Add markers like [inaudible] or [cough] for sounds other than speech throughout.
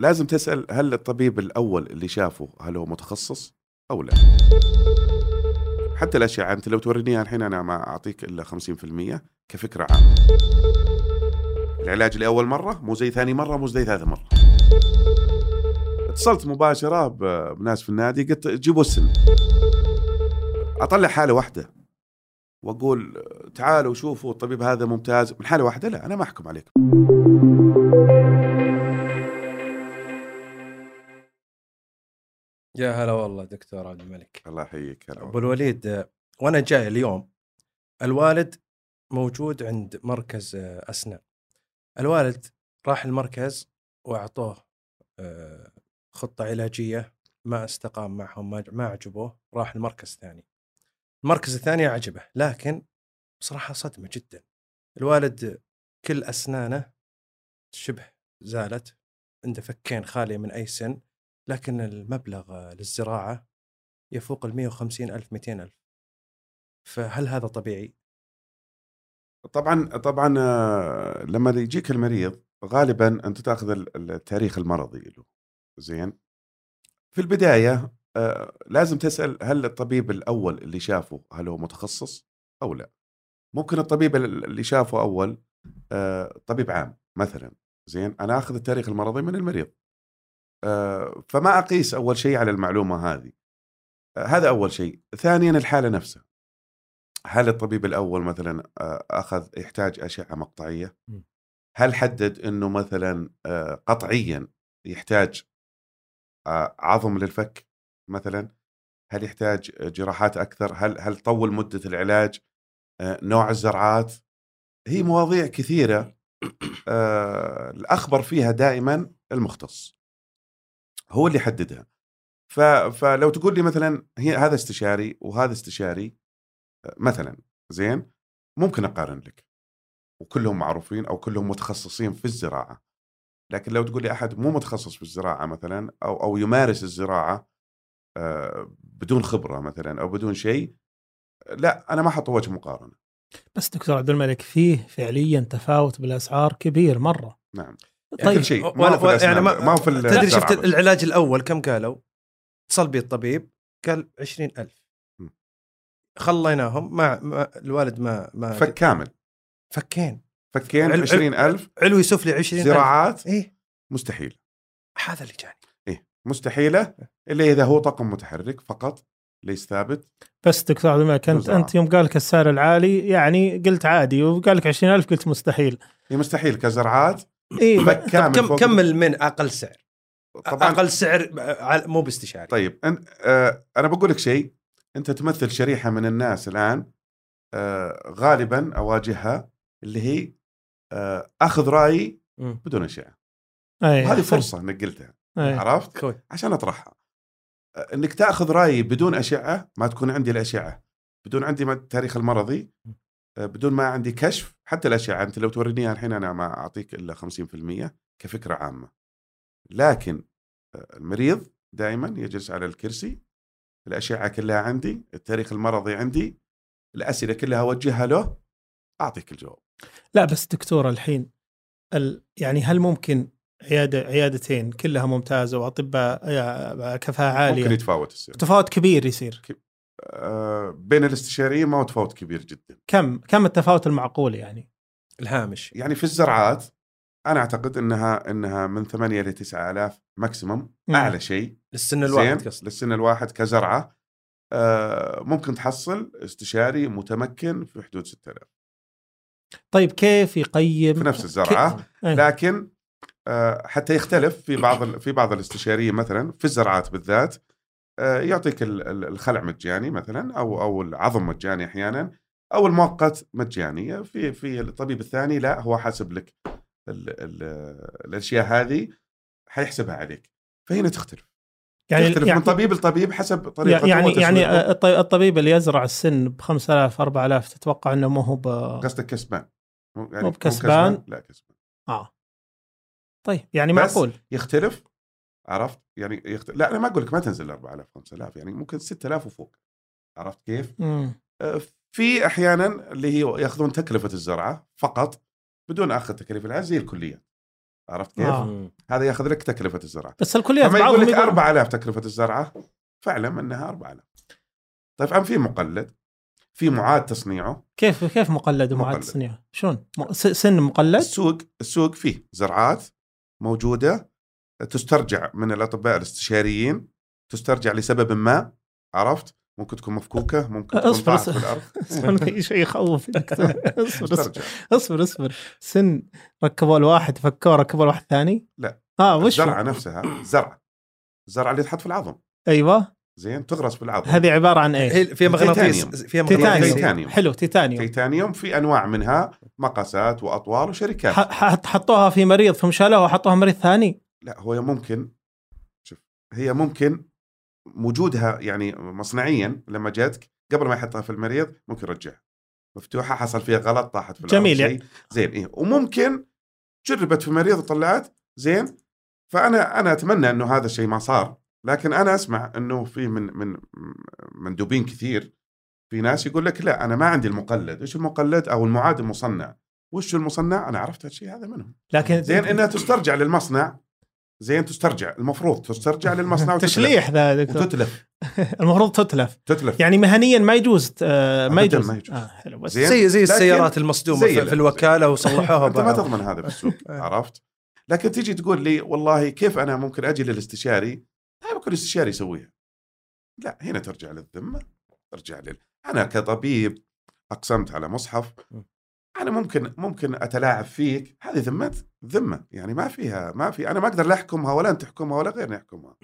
لازم تسأل هل الطبيب الأول اللي شافه هل هو متخصص أو لا. حتى الاشعه أنت لو تورينيها الحين أنا ما أعطيك إلا 50% كفكرة عامة. العلاج لأول مرة مو زي ثاني مرة مو زي ثالث مرة. اتصلت مباشرة بناس في النادي قلت جيبوا السن. أطلع حالة واحدة وأقول تعالوا شوفوا الطبيب هذا ممتاز. من حالة واحدة لا أنا ما أحكم عليك يا هلا والله دكتور عبد الملك. الله يحييك هلا أبو الوليد وأنا جاي اليوم الوالد موجود عند مركز آه، أسنان. الوالد راح المركز وأعطوه آه، خطة علاجية ما استقام معهم ما ما عجبوه راح المركز الثاني. المركز الثاني عجبه لكن بصراحة صدمة جدا. الوالد كل أسنانه شبه زالت عنده فكين خالية من أي سن. لكن المبلغ للزراعة يفوق ال 150 ألف 200 ألف. فهل هذا طبيعي؟ طبعا طبعا آه، لما يجيك المريض غالبا أنت تأخذ ال- التاريخ المرضي له. زين؟ في البداية آه، لازم تسأل هل الطبيب الأول اللي شافه هل هو متخصص أو لا. ممكن الطبيب ال- اللي شافه أول آه، طبيب عام مثلا. زين؟ أنا أخذ التاريخ المرضي من المريض. فما أقيس أول شيء على المعلومة هذه. آه، هذا أول شيء. ثانيا الحالة نفسها. هل الطبيب الأول مثلا آه، أخذ يحتاج أشعة مقطعية. هل حدد إنه مثلا آه، قطعيا يحتاج آه، عظم للفك مثلا؟ هل يحتاج جراحات أكثر؟ هل هل طول مدة العلاج؟ آه، نوع الزرعات؟ هي مواضيع كثيرة آه، الأخبر فيها دائما المختص. هو اللي يحددها. فلو تقول لي مثلا هي هذا استشاري وهذا استشاري مثلا زين ممكن أقارن لك. وكلهم معروفين أو كلهم متخصصين في الزراعة. لكن لو تقول لي أحد مو متخصص في الزراعة مثلا أو أو يمارس الزراعة آه، بدون خبرة مثلا أو بدون شيء لا أنا ما أحط وجه مقارنة. بس دكتور عبد الملك فيه فعليا تفاوت بالأسعار كبير مرة. نعم. طيب كل شيء. ما هو في يعني ما, ما هو في تدري شفت بس. العلاج الأول كم قالوا؟ اتصل بي الطبيب قال 20000 م. خليناهم ما, ما الوالد ما ما فك كامل. فكين. فكين علو- 20000 علو يسوف لي 20000 زراعات. إيه. مستحيل. هذا اللي جاني. إيه مستحيلة. إلا إذا هو طاقم متحرك فقط ليس ثابت. بس دكتور عبد الملك انت. أنت يوم قال لك السعر العالي يعني قلت عادي وقال لك 20000 قلت مستحيل. هي مستحيل. كزرعات اي كم فوق- كمل من أقل سعر؟ طبعا. أقل سعر مو باستشاري. طيب أن... آه أنا بقول لك شيء. أنت تمثل شريحة من الناس الآن آه غالبا أواجهها اللي هي آه أخذ رايي. بدون اشعه أحسن. فرصة إنك قلتها. عرفت؟ كوي. عشان أطرحها. إنك تأخذ رايي بدون اشعه ما تكون عندي الاشعه بدون عندي التاريخ المرضي بدون ما عندي كشف حتى الاشعه أنت لو تورينيها الحين أنا ما أعطيك إلا 50% كفكرة عامة. لكن آه، المريض دائما يجلس على الكرسي الأشعة كلها عندي التاريخ المرضي عندي الأسئلة كلها أوجهها له أعطيك الجواب. لا بس دكتور الحين ال... يعني هل ممكن عيادة عيادتين كلها ممتازة وأطباء يا- كفاءة عالية؟ ممكن يتفاوت السعر. تفاوت كبير يصير. آه، بين الاستشاريين ما هو تفاوت كبير جدا. كم كم التفاوت المعقول يعني؟ الهامش. يعني في الزرعات أنا أعتقد إنها إنها من 8 ل 9000 ماكسيموم مم. أعلى شيء. للسن الواحد قصدي للسن الواحد كزرعة. آه، ممكن تحصل استشاري متمكن في حدود 6000 طيب كيف يقيم؟ في نفس الزرعة إيه. لكن آه، حتى يختلف في بعض ال- في بعض الاستشارية مثلا في الزرعات بالذات آه، يعطيك ال- ال- الخلع مجاني مثلا أو أو العظم مجاني أحيانا أو المؤقت مجاني. في في الطبيب الثاني لا هو حاسب لك ال ال الأشياء هذه حيحسبها عليك. فهنا تختلف. يعني تختلف يعني من طبيب لطبيب حسب طريقة يعني يعني الطبيب اللي يزرع السن ب 5000 4000 تتوقع إنه مو هو ب قصدك كسبان. يعني مو بكسبان. لا كسبان. آه. طيب يعني معقول. يختلف عرفت يعني يختلف. لا أنا ما أقول لك ما تنزل 4000 5000 يعني ممكن 6000 وفوق عرفت كيف؟ مم. في أحيانا اللي هي يأخذون تكلفة الزرعة فقط بدون أخذ تكاليف العزل زي الكليه عرفت كيف؟ آه. مم. هذا يأخذ لك تكلفة الزرعة بس الكليات لما يقول بعضهم لك يقول 4000 تكلفة الزرعة فاعلم أنها 4000 طيب عم في مقلد في معاد تصنيعه كيف كيف مقلد ومعاد مقلد. تصنيع شلون سن مقلد السوق السوق فيه زرعات موجودة تسترجع من الأطباء الاستشاريين تسترجع لسبب ما عرفت؟ ممكن تكون مفكوكة ممكن تكون اصبر في الأرض. [laughs] اصبر شيء يخوف. [laughs] اصبر اصبر. اصبر اصبر. سن ركبوا الواحد فكوه ركبوا الواحد ثاني لا. آه وش؟ الزرعة نفسها زرعة. الزرعة اللي تحط في العظم. أيوه. زين تغرس في العظم. هذه عبارة عن إيش؟ هي فيها مغناطيس. تيتانيوم. فيها مغناطيس. تيتانيوم. حلو تيتانيوم. تيتانيوم في أنواع منها مقاسات وأطوال وشركات. حطوها في مريض ثم شالوها وحطوها مريض ثاني؟ لا هو ممكن شوف هي ممكن وجودها يعني مصنعيا لما جاتك قبل ما يحطها في المريض ممكن يرجعها. مفتوحة حصل فيها غلط طاحت في جميل شيء. يعني. زين إيه وممكن جربت في مريض وطلعت زين فأنا أنا أتمنى إنه هذا الشيء ما صار. لكن أنا أسمع إنه في من من مندوبين كثير في ناس يقول لك لا أنا ما عندي المقلد. إيش المقلد؟ أو المعاد المصنع. وش المصنع؟ أنا عرفت هالشيء هذا منهم. لكن زين إنها تسترجع للمصنع زين تسترجع. المفروض تسترجع للمصنع [laughs] وتتلف. تشليح ذا دكتور. وتتلف. [laughs] المفروض تتلف. تتلف. يعني مهنيا ما يجوز آه، ما يجوز. ما يجوز. آه حلو. بس زين. زي زي السيارات المصدومة زي في, ال- في الوكالة وصلحوها [laughs] أنت ما. تضمن هذا في السوق إيه. عرفت؟ لكن تيجي تقول لي والله كيف أنا ممكن أجي للاستشاري؟ لا كل استشاري يسويها. لا هنا ترجع للذمة ترجع لل أنا كطبيب أقسمت على مصحف أنا ممكن ممكن أتلاعب فيك هذه ذمة ذمة يعني ما فيها ما في أنا ما أقدر لا أحكمها ولا أنت تحكمها ولا غيرنا يحكمها.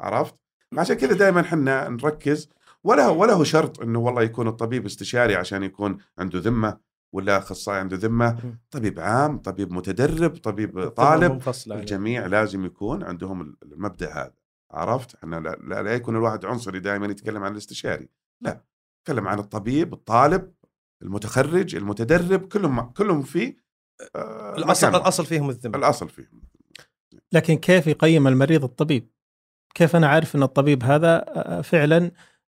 عرفت؟ عشان كذا دائما إحنا نركز ولا ولا هو شرط إنه والله يكون الطبيب استشاري عشان يكون عنده ذمة ولا أخصائي عنده ذمة،. طبيب عام، طبيب متدرب، طبيب طالب،. الجميع لازم يكون عندهم المبدأ هذا، عرفت؟ إحنا لا, لا, لا يكون الواحد عنصري دائما يتكلم عن الاستشاري، لا، يتكلم عن الطبيب، الطالب، المتخرج، المتدرب، كلهم كلهم في آه الاصل مكانهم. الأصل فيهم الذمة الأصل فيهم لكن كيف يقيم المريض الطبيب؟ كيف أنا عارف إن الطبيب هذا آه، فعلا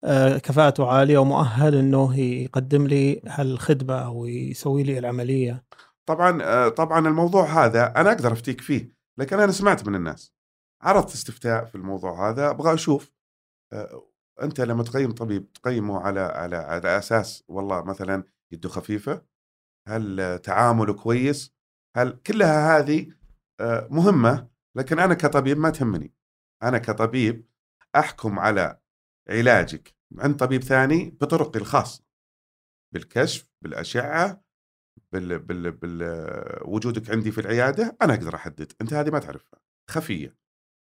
آه، كفاءته عالية ومؤهل إنه يقدم لي هالخدمة أو يسوي لي العملية؟ طبعا طبعا الموضوع هذا أنا أقدر أفتيك فيه لكن أنا سمعت من الناس عرضت استفتاء في الموضوع هذا أبغى أشوف أنت لما تقيم طبيب تقيمه على على على أساس والله مثلا يده خفيفة هل تعامله كويس هل كلها هذه آه، مهمة لكن أنا كطبيب ما تهمني أنا كطبيب أحكم على علاجك عند طبيب ثاني بطرقي الخاصة بالكشف بالأشعة بال بال بال وجودك عندي في العيادة أنا أقدر أحدد أنت هذه ما تعرفها خفية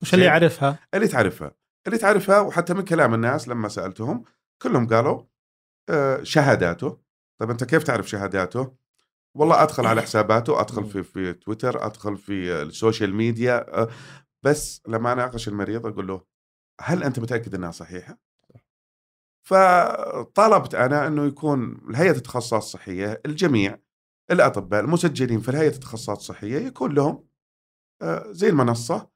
وش اللي. يعرفها؟ اللي تعرفها اللي تعرفها وحتى من كلام الناس لما سألتهم كلهم قالوا آه، شهاداته. طيب أنت كيف تعرف شهاداته؟ والله أدخل على حساباته أدخل في في تويتر أدخل في ال social media آه، بس لما أناقش المريض أقول له هل أنت متأكد إنها صحيحة؟ فطلبت أنا إنه يكون الهيئة التخصصات الصحيه الجميع الأطباء المسجلين في الهيئة التخصصات الصحيه يكون لهم آه، زي المنصة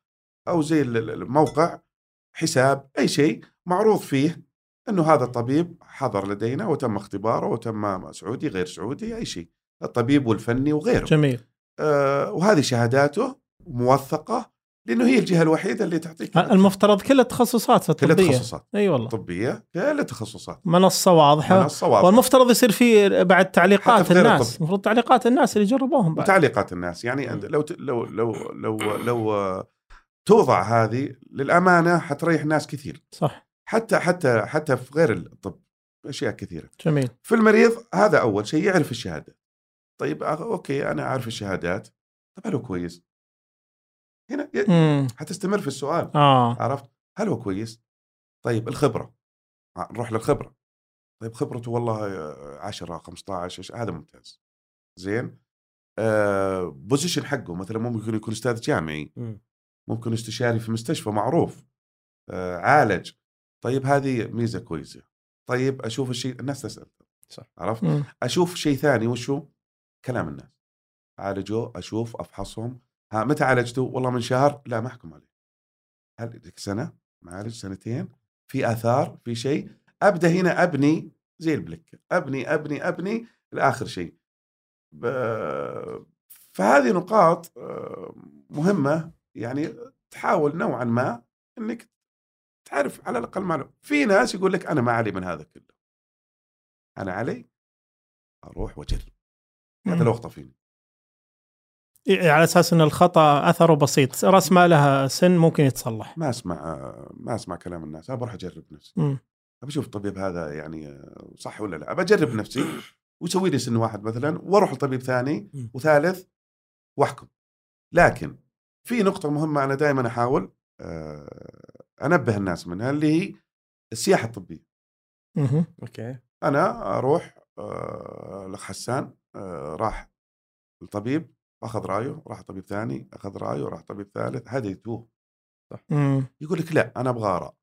أو زي ال- ال- الموقع حساب أي شيء معروض فيه أنه هذا الطبيب حضر لدينا وتم اختباره وتم سعودي غير سعودي أي شيء الطبيب والفني وغيره. جميل. آه وهذه شهاداته موثقة لأنه هي الجهة الوحيدة اللي تعطيك المفترض كل التخصصات كل الطبيه التخصصات. أي والله. طبية كل التخصصات. منصة واضحة. منصة واضحة. والمفترض يصير في بعد تعليقات الناس. المفروض تعليقات الناس اللي جربوهم بعد. وتعليقات الناس. يعني لو لو لو لو لو توضع هذه للأمانة حتريح ناس كثير. صح. حتى حتى حتى في غير الطب أشياء كثيرة. جميل. في المريض هذا أول شيء يعرف الشهادة. طيب أوكي أنا عارف الشهادات. طب هل هو كويس؟ هنا ي- حتستمر في السؤال. آه. عرفت؟ هل هو كويس؟ طيب الخبرة. آه، نروح للخبرة. طيب خبرته والله آه، 10 15 إيش- هذا ممتاز. زين؟ آه بوزيشن حقه مثلا ممكن يكون أستاذ جامعي. مم. ممكن استشاري في مستشفى معروف آه، عالج. طيب هذه ميزة كويسة. طيب أشوف الشيء الناس تسأل. صح. عرفت؟ مم. أشوف شيء ثاني وشو؟ كلام الناس. عالجوا أشوف أفحصهم. ها متى عالجتوا والله من شهر؟ لا ما أحكم عليه. هل لك سنة؟ معالج سنتين. في آثار؟ في شيء؟ أبدأ هنا أبني زي البلك أبني أبني أبني لآخر شيء. ب- فهذه نقاط آه، مهمة. يعني تحاول نوعا ما إنك تعرف على الأقل معلومه في ناس يقول لك أنا ما علي من هذا كله. أنا علي أروح وأجرب. هذا. لو اخطفيني إيه، على أساس إن الخطأ أثره بسيط. رأس مالها سن ممكن يتصلح. ما أسمع ما أسمع كلام الناس. ابى أروح أجرب نفسي. ابى أشوف الطبيب هذا يعني صح ولا لا؟ ابى أجرب نفسي [coughs] ويسوي لي سن واحد مثلا وأروح لطبيب ثاني. وثالث وأحكم. لكن في نقطة مهمة أنا دائما أحاول آه، أنبه الناس منها اللي هي السياحة الطبية. مهم. أوكي. أنا أروح آه، الأخ حسان آه، راح الطبيب أخذ رأيه راح طبيب ثاني أخذ رأيه راح طبيب ثالث هذا يتوه مم. يقول لك لا أنا أبغى آراء.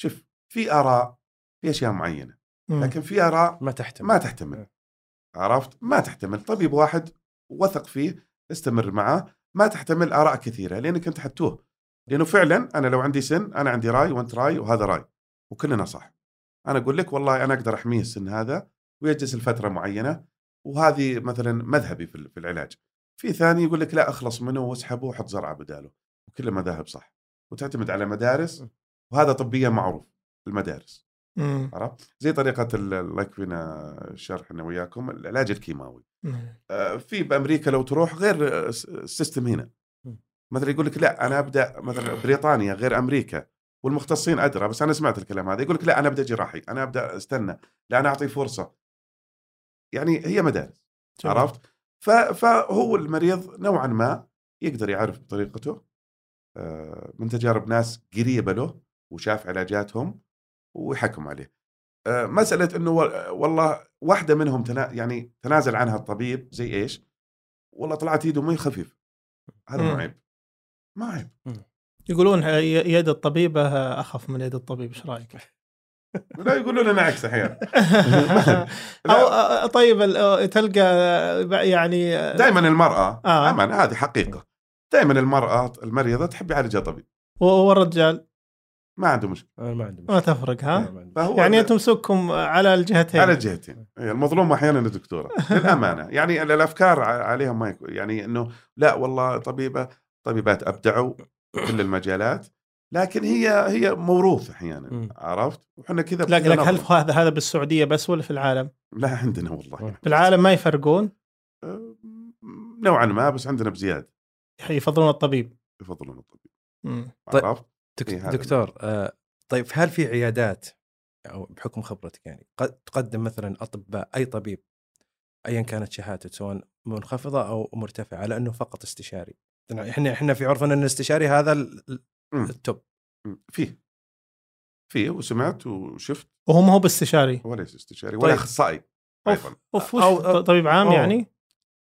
شوف في آراء في أشياء معينة. لكن في آراء ما تحتمل ما تحتمل. عرفت؟ ما تحتمل. طبيب واحد وثق فيه استمر معاه ما تحتمل آراء كثيرة لأنك أنت حتوه لأنه فعلا أنا لو عندي سن أنا عندي راي وأنت راي وهذا راي. وكلنا صح. أنا أقول لك والله أنا أقدر أحميه السن هذا ويجلس لفترة معينة وهذه مثلا مذهبي في العلاج. في ثاني يقول لك لا أخلص منه واسحبه وحط زرعة بداله. وكل المذاهب صح. وتعتمد على مدارس وهذا طبيا معروف المدارس. عرفت؟ زي طريقة ال- الله يكفينا الشرح أنا وياكم العلاج الكيماوي. مم. آه، في بأمريكا لو تروح غير آه، السيستم هنا. م. مثلا يقول لك لا أنا أبدأ مثلا بريطانيا غير أمريكا والمختصين أدرى بس أنا سمعت الكلام هذا. يقول لك لا أنا أبدأ جراحي أنا أبدأ أستنى لا أنا اعطيه فرصة. يعني هي مدارس جميل. عرفت؟ فهو المريض نوعا ما يقدر يعرف بطريقته آه، من تجارب ناس قريبة له وشاف علاجاتهم ويحكم عليه. آه، مسألة إنه والله واحدة منهم تنا يعني تنازل عنها الطبيب زي إيش؟ والله طلعت ايده مي خفيف. هذا مم. عيب ما عيب يقولون يد الطبيبه أخف من يد الطبيب إيش رأيك؟ [laughs] لا يقولوا لنا عكس أحيانا. [laughs] أو أو- طيب تلقى يعني دائما المرأة آه. أمان هذه حقيقة. دائما المرأة المريضة تحب يعالجها طبيب. والرجال؟ ما عنده مشكلة. ما عندي ما مشكلة. تفرق ها؟ ما يعني أنتم سوقكم على الجهتين. على الجهتين. هي المظلوم أحيانا الدكتورة [laughs] للأمانة. يعني ال- الأفكار عليهم ما يكون يعني إنه لا والله طبيبة طبيبات أبدعوا كل المجالات لكن هي هي موروث أحيانا. عرفت؟ وحنا كذا لكن لك هل. هذا هذا بالسعودية بس ولا في العالم؟ لا عندنا والله. في العالم ما يفرقون؟ أه، نوعا ما بس عندنا بزيادة. يفضلون الطبيب. يفضلون الطبيب. طيب. عرفت؟ إيه دكتور آه طيب هل في عيادات أو بحكم خبرتك يعني قد تقدم مثلا أطباء أي طبيب ايا كانت شهادته سواء منخفضة أو مرتفعة على انه فقط استشاري؟ إحنا إحنا في عرفنا إن الاستشاري هذا. التوب. فيه. فيه وسمعت وشفت. وهو ما هو باستشاري. وليس استشاري ولا طيب. أخصائي أوف أيضا. أوف أو- وش طبيب عام أوه. يعني؟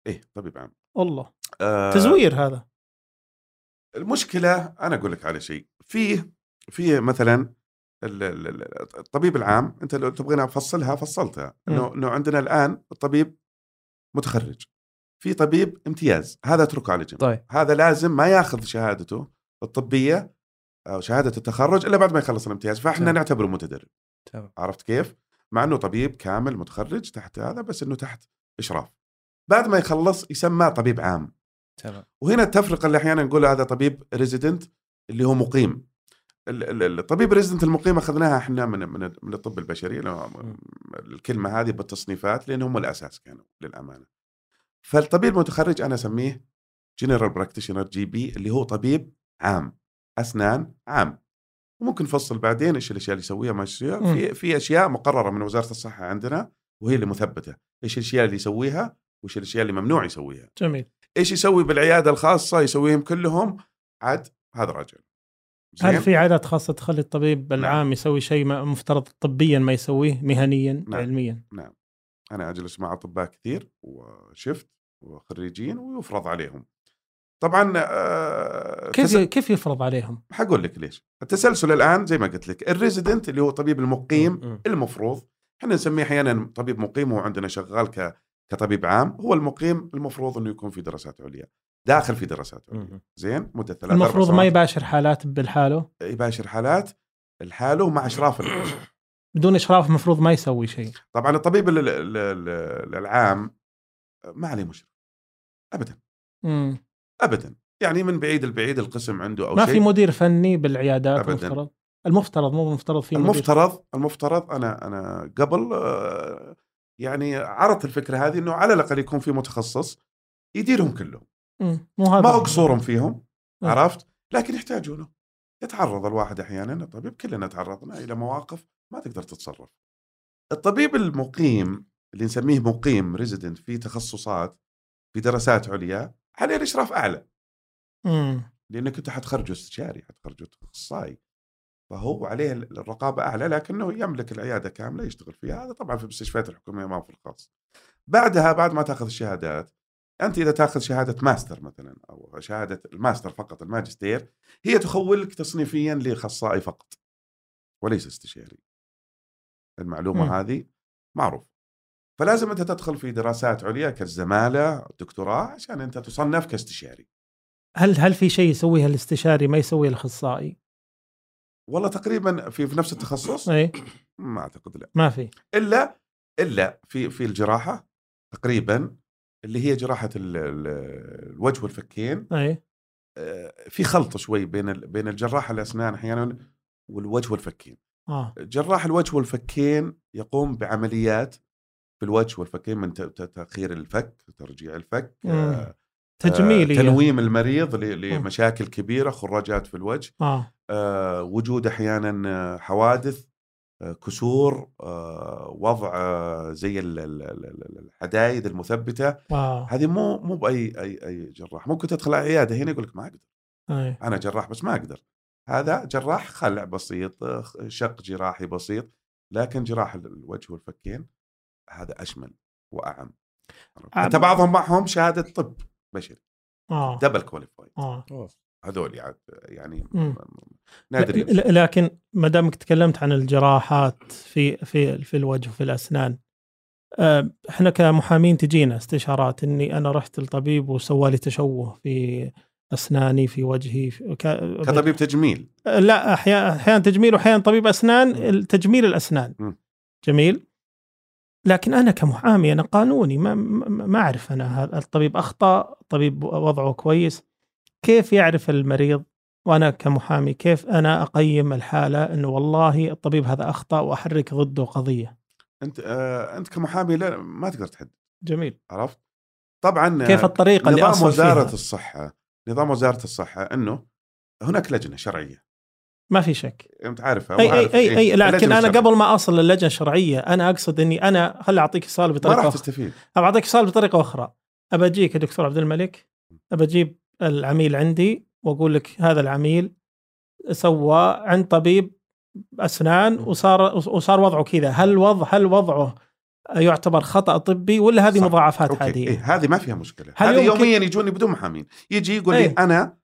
إيه طبيب عام. والله آه تزوير هذا. المشكلة أنا أقول لك على شيء. فيه فيه مثلا ال- ال- ال- الطبيب العام أنت لو تبغينا أفصلها فصلتها. إنه إنه عندنا الآن الطبيب متخرج. في طبيب امتياز هذا اتركه على جنب. طيب. هذا لازم ما ياخذ شهادته الطبية أو شهادة التخرج إلا بعد ما يخلص الامتياز. فإحنا تمام. نعتبره متدرب. تمام. عرفت كيف؟ مع إنه طبيب كامل متخرج تحت هذا بس إنه تحت إشراف. بعد ما يخلص يسمى طبيب عام. تمام. وهنا التفرقة اللي أحيانا نقول هذا طبيب resident اللي هو مقيم. ال- ال- الطبيب resident المقيم أخذناها إحنا من من من الطب البشري لو- الكلمة هذه بالتصنيفات لأن هم الأساس كانوا للأمانة. فالطبيب المتخرج أنا أسميه general practitioner GP اللي هو طبيب عام أسنان عام. وممكن نفصل بعدين إيش الأشياء اللي يسويها ما يسويها مم. في في أشياء مقررة من وزارة الصحة عندنا وهي اللي مثبتة. إيش الأشياء اللي يسويها وإيش الأشياء اللي ممنوع يسويها. جميل. إيش يسوي بالعيادة الخاصة؟ يسويهم كلهم عاد هذا رجل هل؟ في عيادات خاصة تخلي الطبيب العام يسوي شيء مفترض طبيا ما يسويه مهنيا نعم. علميا أنا أجلس مع أطباء كثير وشفت وخريجين ويفرض عليهم طبعا آه، كيف تس- كيف يفرض عليهم؟ حقول لك ليش التسلسل الآن زي ما قلت لك الريزيدنت اللي هو طبيب المقيم. المفروض إحنا نسميه أحيانا طبيب مقيم وهو عندنا شغال ك كطبيب عام هو المقيم المفروض إنه يكون في دراسات عليا داخل في دراسات. زين؟ مدة ثلاث المفروض ما. يباشر حالات بالحاله يباشر حالات لحاله مع إشراف بدون إشراف المفروض ما يسوي شيء. طبعا الطبيب ال- ال- ال- العام ما عليه مشرف ابدا. مم. ابدا. يعني من بعيد البعيد القسم عنده أو ما شيء. في مدير فني بالعيادات أبداً. المفترض؟ المفترض مو المفترض في مدير. المفترض المفترض أنا أنا قبل آه، يعني عرضت الفكرة هذه إنه على الأقل يكون في متخصص يديرهم كلهم. مو هذا ما هو قصورهم فيهم نعم. عرفت؟ لكن يحتاجونه. يتعرض الواحد أحيانا الطبيب كلنا تعرضنا إلى مواقف ما تقدر تتصرف. الطبيب المقيم اللي نسميه مقيم ريزيدنت في تخصصات في دراسات عليا عليه الإشراف أعلى. مم. لانك انت حتخرجه استشاري حتخرجه اخصائي فهو عليه الرقابة أعلى لكنه يملك العيادة كاملة يشتغل فيها. هذا طبعا في المستشفيات الحكومية ما في الخاص. بعدها بعد ما تأخذ الشهادات أنت إذا تأخذ شهادة ماستر مثلا أو شهادة الماستر فقط الماجستير هي تخولك تصنيفيا لأخصائي فقط وليس استشاري. المعلومة مم. هذه معروف. فلازم أنت تدخل في دراسات عليا كالزمالة الدكتوراه عشان أنت تصنف كاستشاري. هل هل في شيء يسويه الاستشاري ما يسويه الأخصائي؟ والله تقريبا في في نفس التخصص؟ اي ما أعتقد لا. ما في. إلا إلا في في الجراحة تقريبا اللي هي جراحة ال- ال- الوجه والفكين أي. آه، في خلط شوي بين بين الجراح الأسنان أحيانا والوجه والفكين. آه. جراح الوجه والفكين يقوم بعمليات في الوجه والفكين من تأخير الفك ترجيع الفك مم. آه، تجميلي آه، تنويم المريض مم. لمشاكل كبيرة خراجات في الوجه آه. آه، وجود أحيانا آه، حوادث آه، كسور آه، وضع آه، زي ال- ال- ال- ال- الحدايد المثبتة. آه. هذه مو مو بأي أي أي جراح. ممكن تدخل العياده هنا يقول لك ما أقدر. أي. أنا جراح بس ما أقدر. هذا جراح خلع بسيط آه، شق جراحي بسيط لكن جراح ال- الوجه والفكين هذا أشمل وأعم. حتى بعضهم معهم شهادة طب بشري. double qualified هذول يعني يعني مم. نادر ل- يمشي. ل- لكن ما دامك تكلمت عن الجراحات في في في الوجه وفي الأسنان آه، إحنا كمحامين تجينا استشارات إني أنا رحت للطبيب وسوى لي تشوه في أسناني في وجهي في ك... كطبيب تجميل لا أحيانا أحيانا تجميل واحيانا طبيب أسنان تجميل الأسنان مم. جميل لكن أنا كمحامي أنا قانوني ما ما ما أعرف أنا الطبيب أخطأ طبيب وضعه كويس كيف يعرف المريض وأنا كمحامي كيف أنا أقيم الحالة إنه والله الطبيب هذا أخطأ وأحرك ضده قضية؟ أنت آه أنت كمحامي لا ما تقدر تحدد. جميل. عرفت؟ طبعا كيف الطريقة اللي نظام وزارة فيها؟ الصحة نظام وزارة الصحة إنه هناك لجنة شرعية. ما في شك. أنت عارفها أي أي أي, أي؟ لكن أنا. قبل ما أصل للجنة الشرعية أنا أقصد إني أنا خل أعطيك ما بطريقة راح أخرى. تستفيد. أبى أعطيك سؤال بطريقة أخرى. أبى أجيك يا دكتور عبد الملك؟ أبى أجيب العميل عندي وأقول لك هذا العميل سوى عند طبيب أسنان وصار وصار وضعه كذا هل وضع هل وضعه يعتبر خطأ طبي ولا هذه صح. مضاعفات okay. عادية؟ إيه هذه ما فيها مشكلة هل هذه يوميا يجوني بدون محامين يجي يقول لي إيه. أنا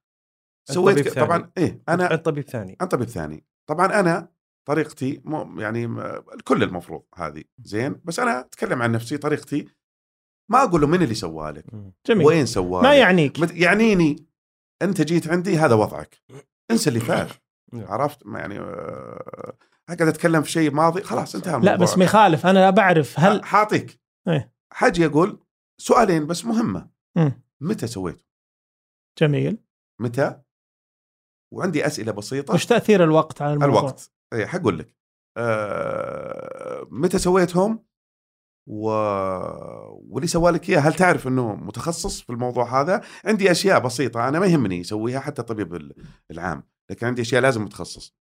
سويت الطبيب ك- طبعا. إيه أنا عند طبيب ثاني أنا طبيب ثاني طبعا أنا طريقتي مو يعني م- الكل المفروض هذه زين بس أنا أتكلم عن نفسي طريقتي ما أقول له من اللي سوالك جميل. وين سوالك ما يعنيك. مت- يعنيني أنت جيت عندي هذا وضعك. انسى اللي فات. نعم. عرفت؟ ما يعني آه، قاعد أتكلم في شيء ماضي خلاص انتهى لا الموضوع. بس ما يخالف أنا بعرف هل حاعطيك إيه. حاجي أقول سؤالين بس مهمة. مم. متى سويته؟ جميل. متى؟ وعندي أسئلة بسيطة. وش تأثير الوقت على الموضوع؟ الوقت. اي حقول لك. آه، متى سويتهم؟ و... واللي سوالك اياه هل تعرف إنه متخصص في الموضوع هذا؟ عندي أشياء بسيطة أنا ما يهمني يسويها حتى الطبيب ال- العام، لكن عندي أشياء لازم متخصص.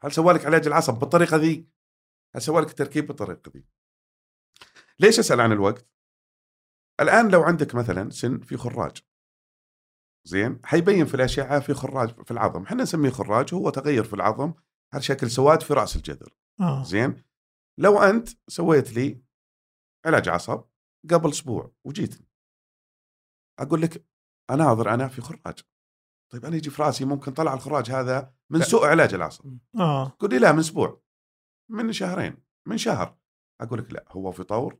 هل سوالك علاج العصب بالطريقة ذي؟ هل سوالك التركيب بالطريقة ذي؟ ليش أسأل عن الوقت؟ الآن لو عندك مثلا سن في خراج زين حيبين في الأشعة في خراج في العظم، إحنا نسميه خراج هو تغير في العظم على شكل سواد في رأس الجذر. آه. زين لو أنت سويت لي علاج عصب قبل أسبوع وجيت. أقول لك أناظر أنا في خراج. طيب أنا يجي في رأسي ممكن طلع الخراج هذا من سوء علاج العصب آه. تقول لي لا من أسبوع من شهرين من شهر. أقول لك لا هو في طور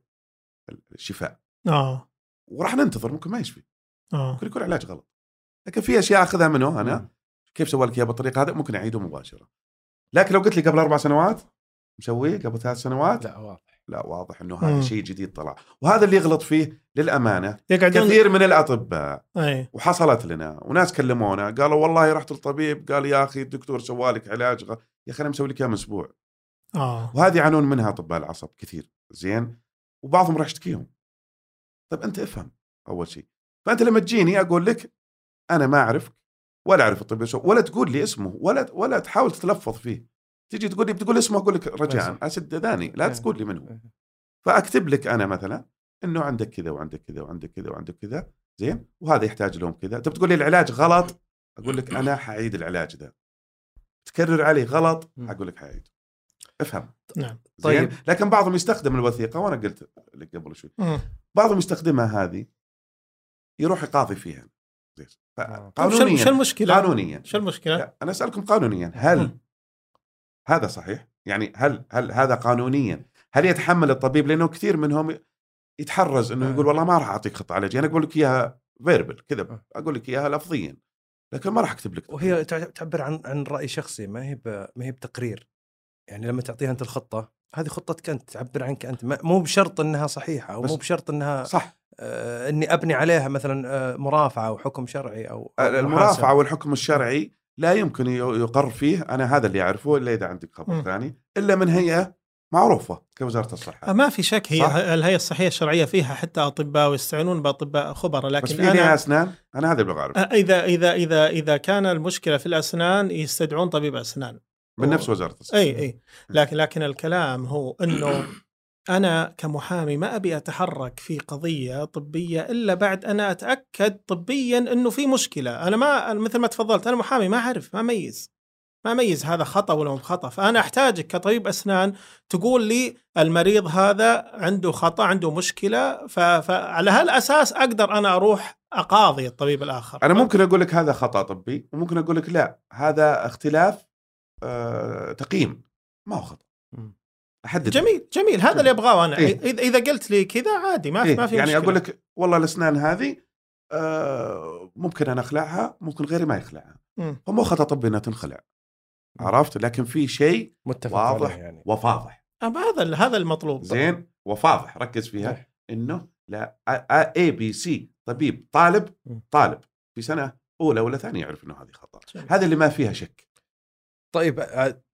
الشفاء. آه. وراح ننتظر ممكن ما يشفي. آه. ممكن يكون علاج غلط. لكن في أشياء أخذها منه أنا. مم. كيف سوى لك إياها بالطريقة هذه؟ ممكن أعيده مباشرة. لكن لو قلت لي قبل أربع سنوات مسويه؟ قبل ثلاث سنوات؟ لا واضح. لا واضح إنه هذا. شيء جديد طلع. وهذا اللي يغلط فيه للأمانة يقعدون كثير من الأطباء أي. وحصلت لنا وناس كلمونا قالوا والله رحت للطبيب قال يا أخي الدكتور سوى لك علاج غ... يا أخي أنا مسوي لك اياه من أسبوع. آه. وهذه يعانون منها أطباء العصب كثير زين؟ وبعضهم راح يشتكيهم طيب أنت افهم أول شيء. فأنت لما تجيني أقول لك أنا ما أعرفك ولا أعرف الطب يسوي ولا تقول لي اسمه ولا ولا تحاول تتلفظ فيه. تجي تقول لي بتقول اسمه أقول لك رجاء. أسد ذاني لا إيه. تقول لي منه فأكتب لك أنا مثلا إنه عندك كذا وعندك كذا وعندك كذا وعندك كذا زين وهذا يحتاج لهم كذا انت بتقول لي العلاج غلط أقول لك أنا حعيد العلاج ده تكرر علي غلط. أقول لك حعيد افهم نعم طيب. لكن بعضهم يستخدم الوثيقة وأنا قلت لك قبل شوي. بعضهم يستخدمها هذه يروح يقاضي فيها زين. طيب شو قانونيا شو المشكلة؟ قانونيا شو المشكلة؟ أنا أسألكم قانونيا هل. هذا صحيح؟ يعني هل هل هذا قانونيا هل يتحمل الطبيب لأنه كثير منهم يتحرز إنه. يقول والله ما راح أعطيك خطه علاجيه أنا أقول لك إياها فيربل كذا آه. أقول لك إياها لفظيا لكن ما راح أكتب لك وهي تع- تعبر عن عن رأي شخصي ما هي ب- ما هي بتقرير يعني لما تعطيها أنت الخطة هذه خطتك أنت تعبر عنك أنت مو بشرط إنها صحيحة أو مو بشرط إنها صح آه إني أبني عليها مثلا آه مرافعة أو حكم شرعي أو أو المرافعة. والحكم الشرعي لا يمكن يقر فيه أنا هذا اللي أعرفه الا اذا عندك خبر. ثاني إلا من هيئه معروفة كوزارة الصحة. ما في شك هي صح. الهيئة الصحية الشرعية فيها حتى أطباء ويستعينون بأطباء خبراء بس لكن في نهايه أنا أسنان؟ أنا هذا اللي آه، إذا إذا إذا إذا كان المشكلة في الأسنان يستدعون طبيب أسنان. من نفس وزارة الصحة. إي. إي. لكن لكن الكلام هو إنه أنا كمحامي ما أبي أتحرك في قضية طبية إلا بعد أنا أتأكد طبيا إنه في مشكلة. أنا ما أنا مثل ما تفضلت أنا محامي ما أعرف ما اميز ما اميز هذا خطأ ولا مو خطأ. فأنا أحتاجك كطبيب أسنان تقول لي المريض هذا عنده خطأ عنده مشكلة ف- فعلى هالأساس أقدر أنا أروح أقاضي الطبيب الآخر. أنا ممكن أقول لك هذا خطأ طبي وممكن أقول لك لا هذا اختلاف آه تقييم. ما هو مم. أحدد. جميل جميل. هذا اللي أبغاه أنا. إيه. إذا قلت لي كذا عادي ما في إيه؟ ما في يعني مشكلة. أقول لك والله الأسنان هذه آه ممكن أنا أخلعها ممكن غيري ما يخلعها. فمو خطأ طبي إنها تنخلع. عرفت؟ لكن في شيء متفق واضح يعني. وفاضح. هذا هذا المطلوب زين؟ وفاضح. ركز فيها. صح. إنه لا ABC طبيب طالب. طالب. في سنة أولى ولا ثانية يعرف إنه هذه خطأ. هذا اللي ما فيها شك. طيب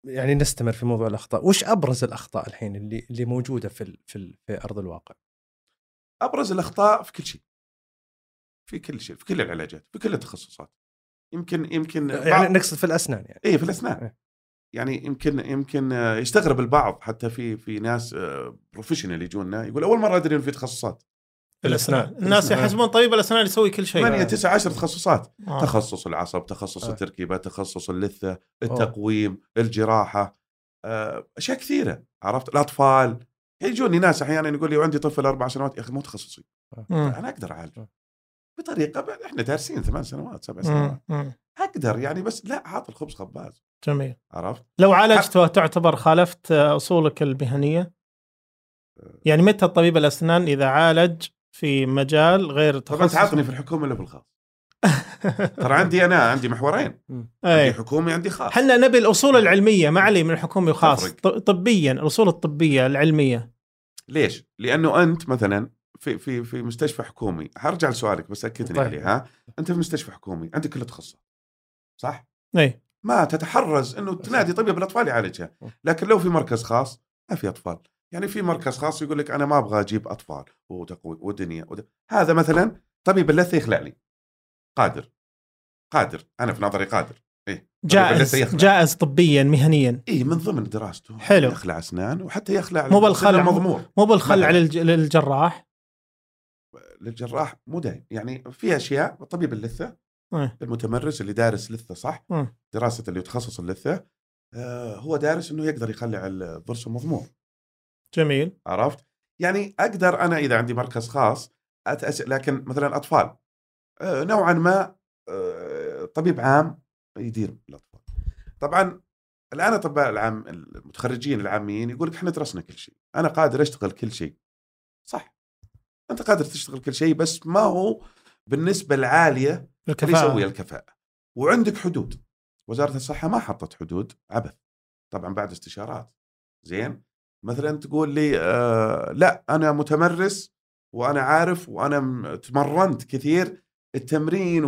يعني نستمر في موضوع الأخطاء. وش أبرز الأخطاء الحين اللي اللي موجودة في ال- في ال- في أرض الواقع؟ أبرز الأخطاء في كل شيء. في كل شيء في كل العلاجات في كل التخصصات. يمكن يمكن يعني بعض- نقصد في الأسنان يعني. اي في الأسنان. إيه. يعني يمكن يمكن آه، يستغرب البعض حتى في في ناس بروفيشنال يجونا يقول أول مرة أدري إنه في تخصصات. في الأسنان. الأسنان. الناس. يحسبون طبيب الأسنان يسوي كل شيء. 8 9 10 تخصصات. آه. تخصص العصب تخصص آه. التركيبة تخصص اللثة التقويم الجراحة آه، أشياء كثيرة. عرفت؟ الأطفال. يجوني ناس أحيانا يقول لي عندي طفل أربع سنوات. يا أخي مو تخصصي. مم. أنا أقدر أعالجه. بطريقة ب- إحنا دارسين ثمان سنوات سبع سنوات. أقدر يعني بس لا عاط الخبز خباز. جميل. عرفت؟ لو عالجته تعتبر خالفت أصولك المهنية؟ يعني متى الطبيب الأسنان إذا عالج في مجال غير طبعا تخصص تعطني في الحكومة ولا في الخاص ترى عندي أنا عندي محورين. [laughs] عندي حكومي عندي خاص. إحنا نبي الأصول العلمية ما علي من حكومي وخاص طبيا الأصول الطبية العلمية. ليش؟ لأنه أنت مثلا في في في مستشفى حكومي حرجع لسؤالك بس أكدني طيب. عليه ها أنت في مستشفى حكومي عندك كل التخصصات صح؟ أي. ما تتحرز إنه تنادي طبيب الأطفال يعالجها. لكن لو في مركز خاص ما في أطفال. يعني في مركز خاص يقول لك أنا ما أبغى أجيب أطفال وتقوي ودنيا ود... هذا مثلا طبيب اللثة يخلع لي قادر قادر أنا في نظري قادر طبيب جائز. جائز طبيا مهنيا إيه من ضمن دراسته حلو. يخلع أسنان وحتى يخلع مو بالخلع. مو بالخلع. للج... للجراح للجراح مو دايم يعني في أشياء طبيب اللثة إيه. المتمرس اللي دارس لثة صح مم. دراسة اللي يتخصص اللثة آه هو دارس إنه يقدر يخلع الضرس المضمور جميل. عرفت؟ يعني أقدر أنا إذا عندي مركز خاص أتأس... لكن مثلا أطفال آه، نوعا ما آه، طبيب عام يدير الأطفال. طبعا الآن اطباء العام المتخرجين العاميين يقول لك إحنا درسنا كل شيء أنا قادر أشتغل كل شيء. صح. أنت قادر تشتغل كل شيء بس ما هو بالنسبة العالية اللي الكفاءة. يسوي الكفاءة. وعندك حدود. وزارة الصحة ما حطت حدود عبث. طبعا بعد استشارات. زين؟ مثلا تقول لي آه لا أنا متمرس وأنا عارف وأنا تمرنت كثير التمرين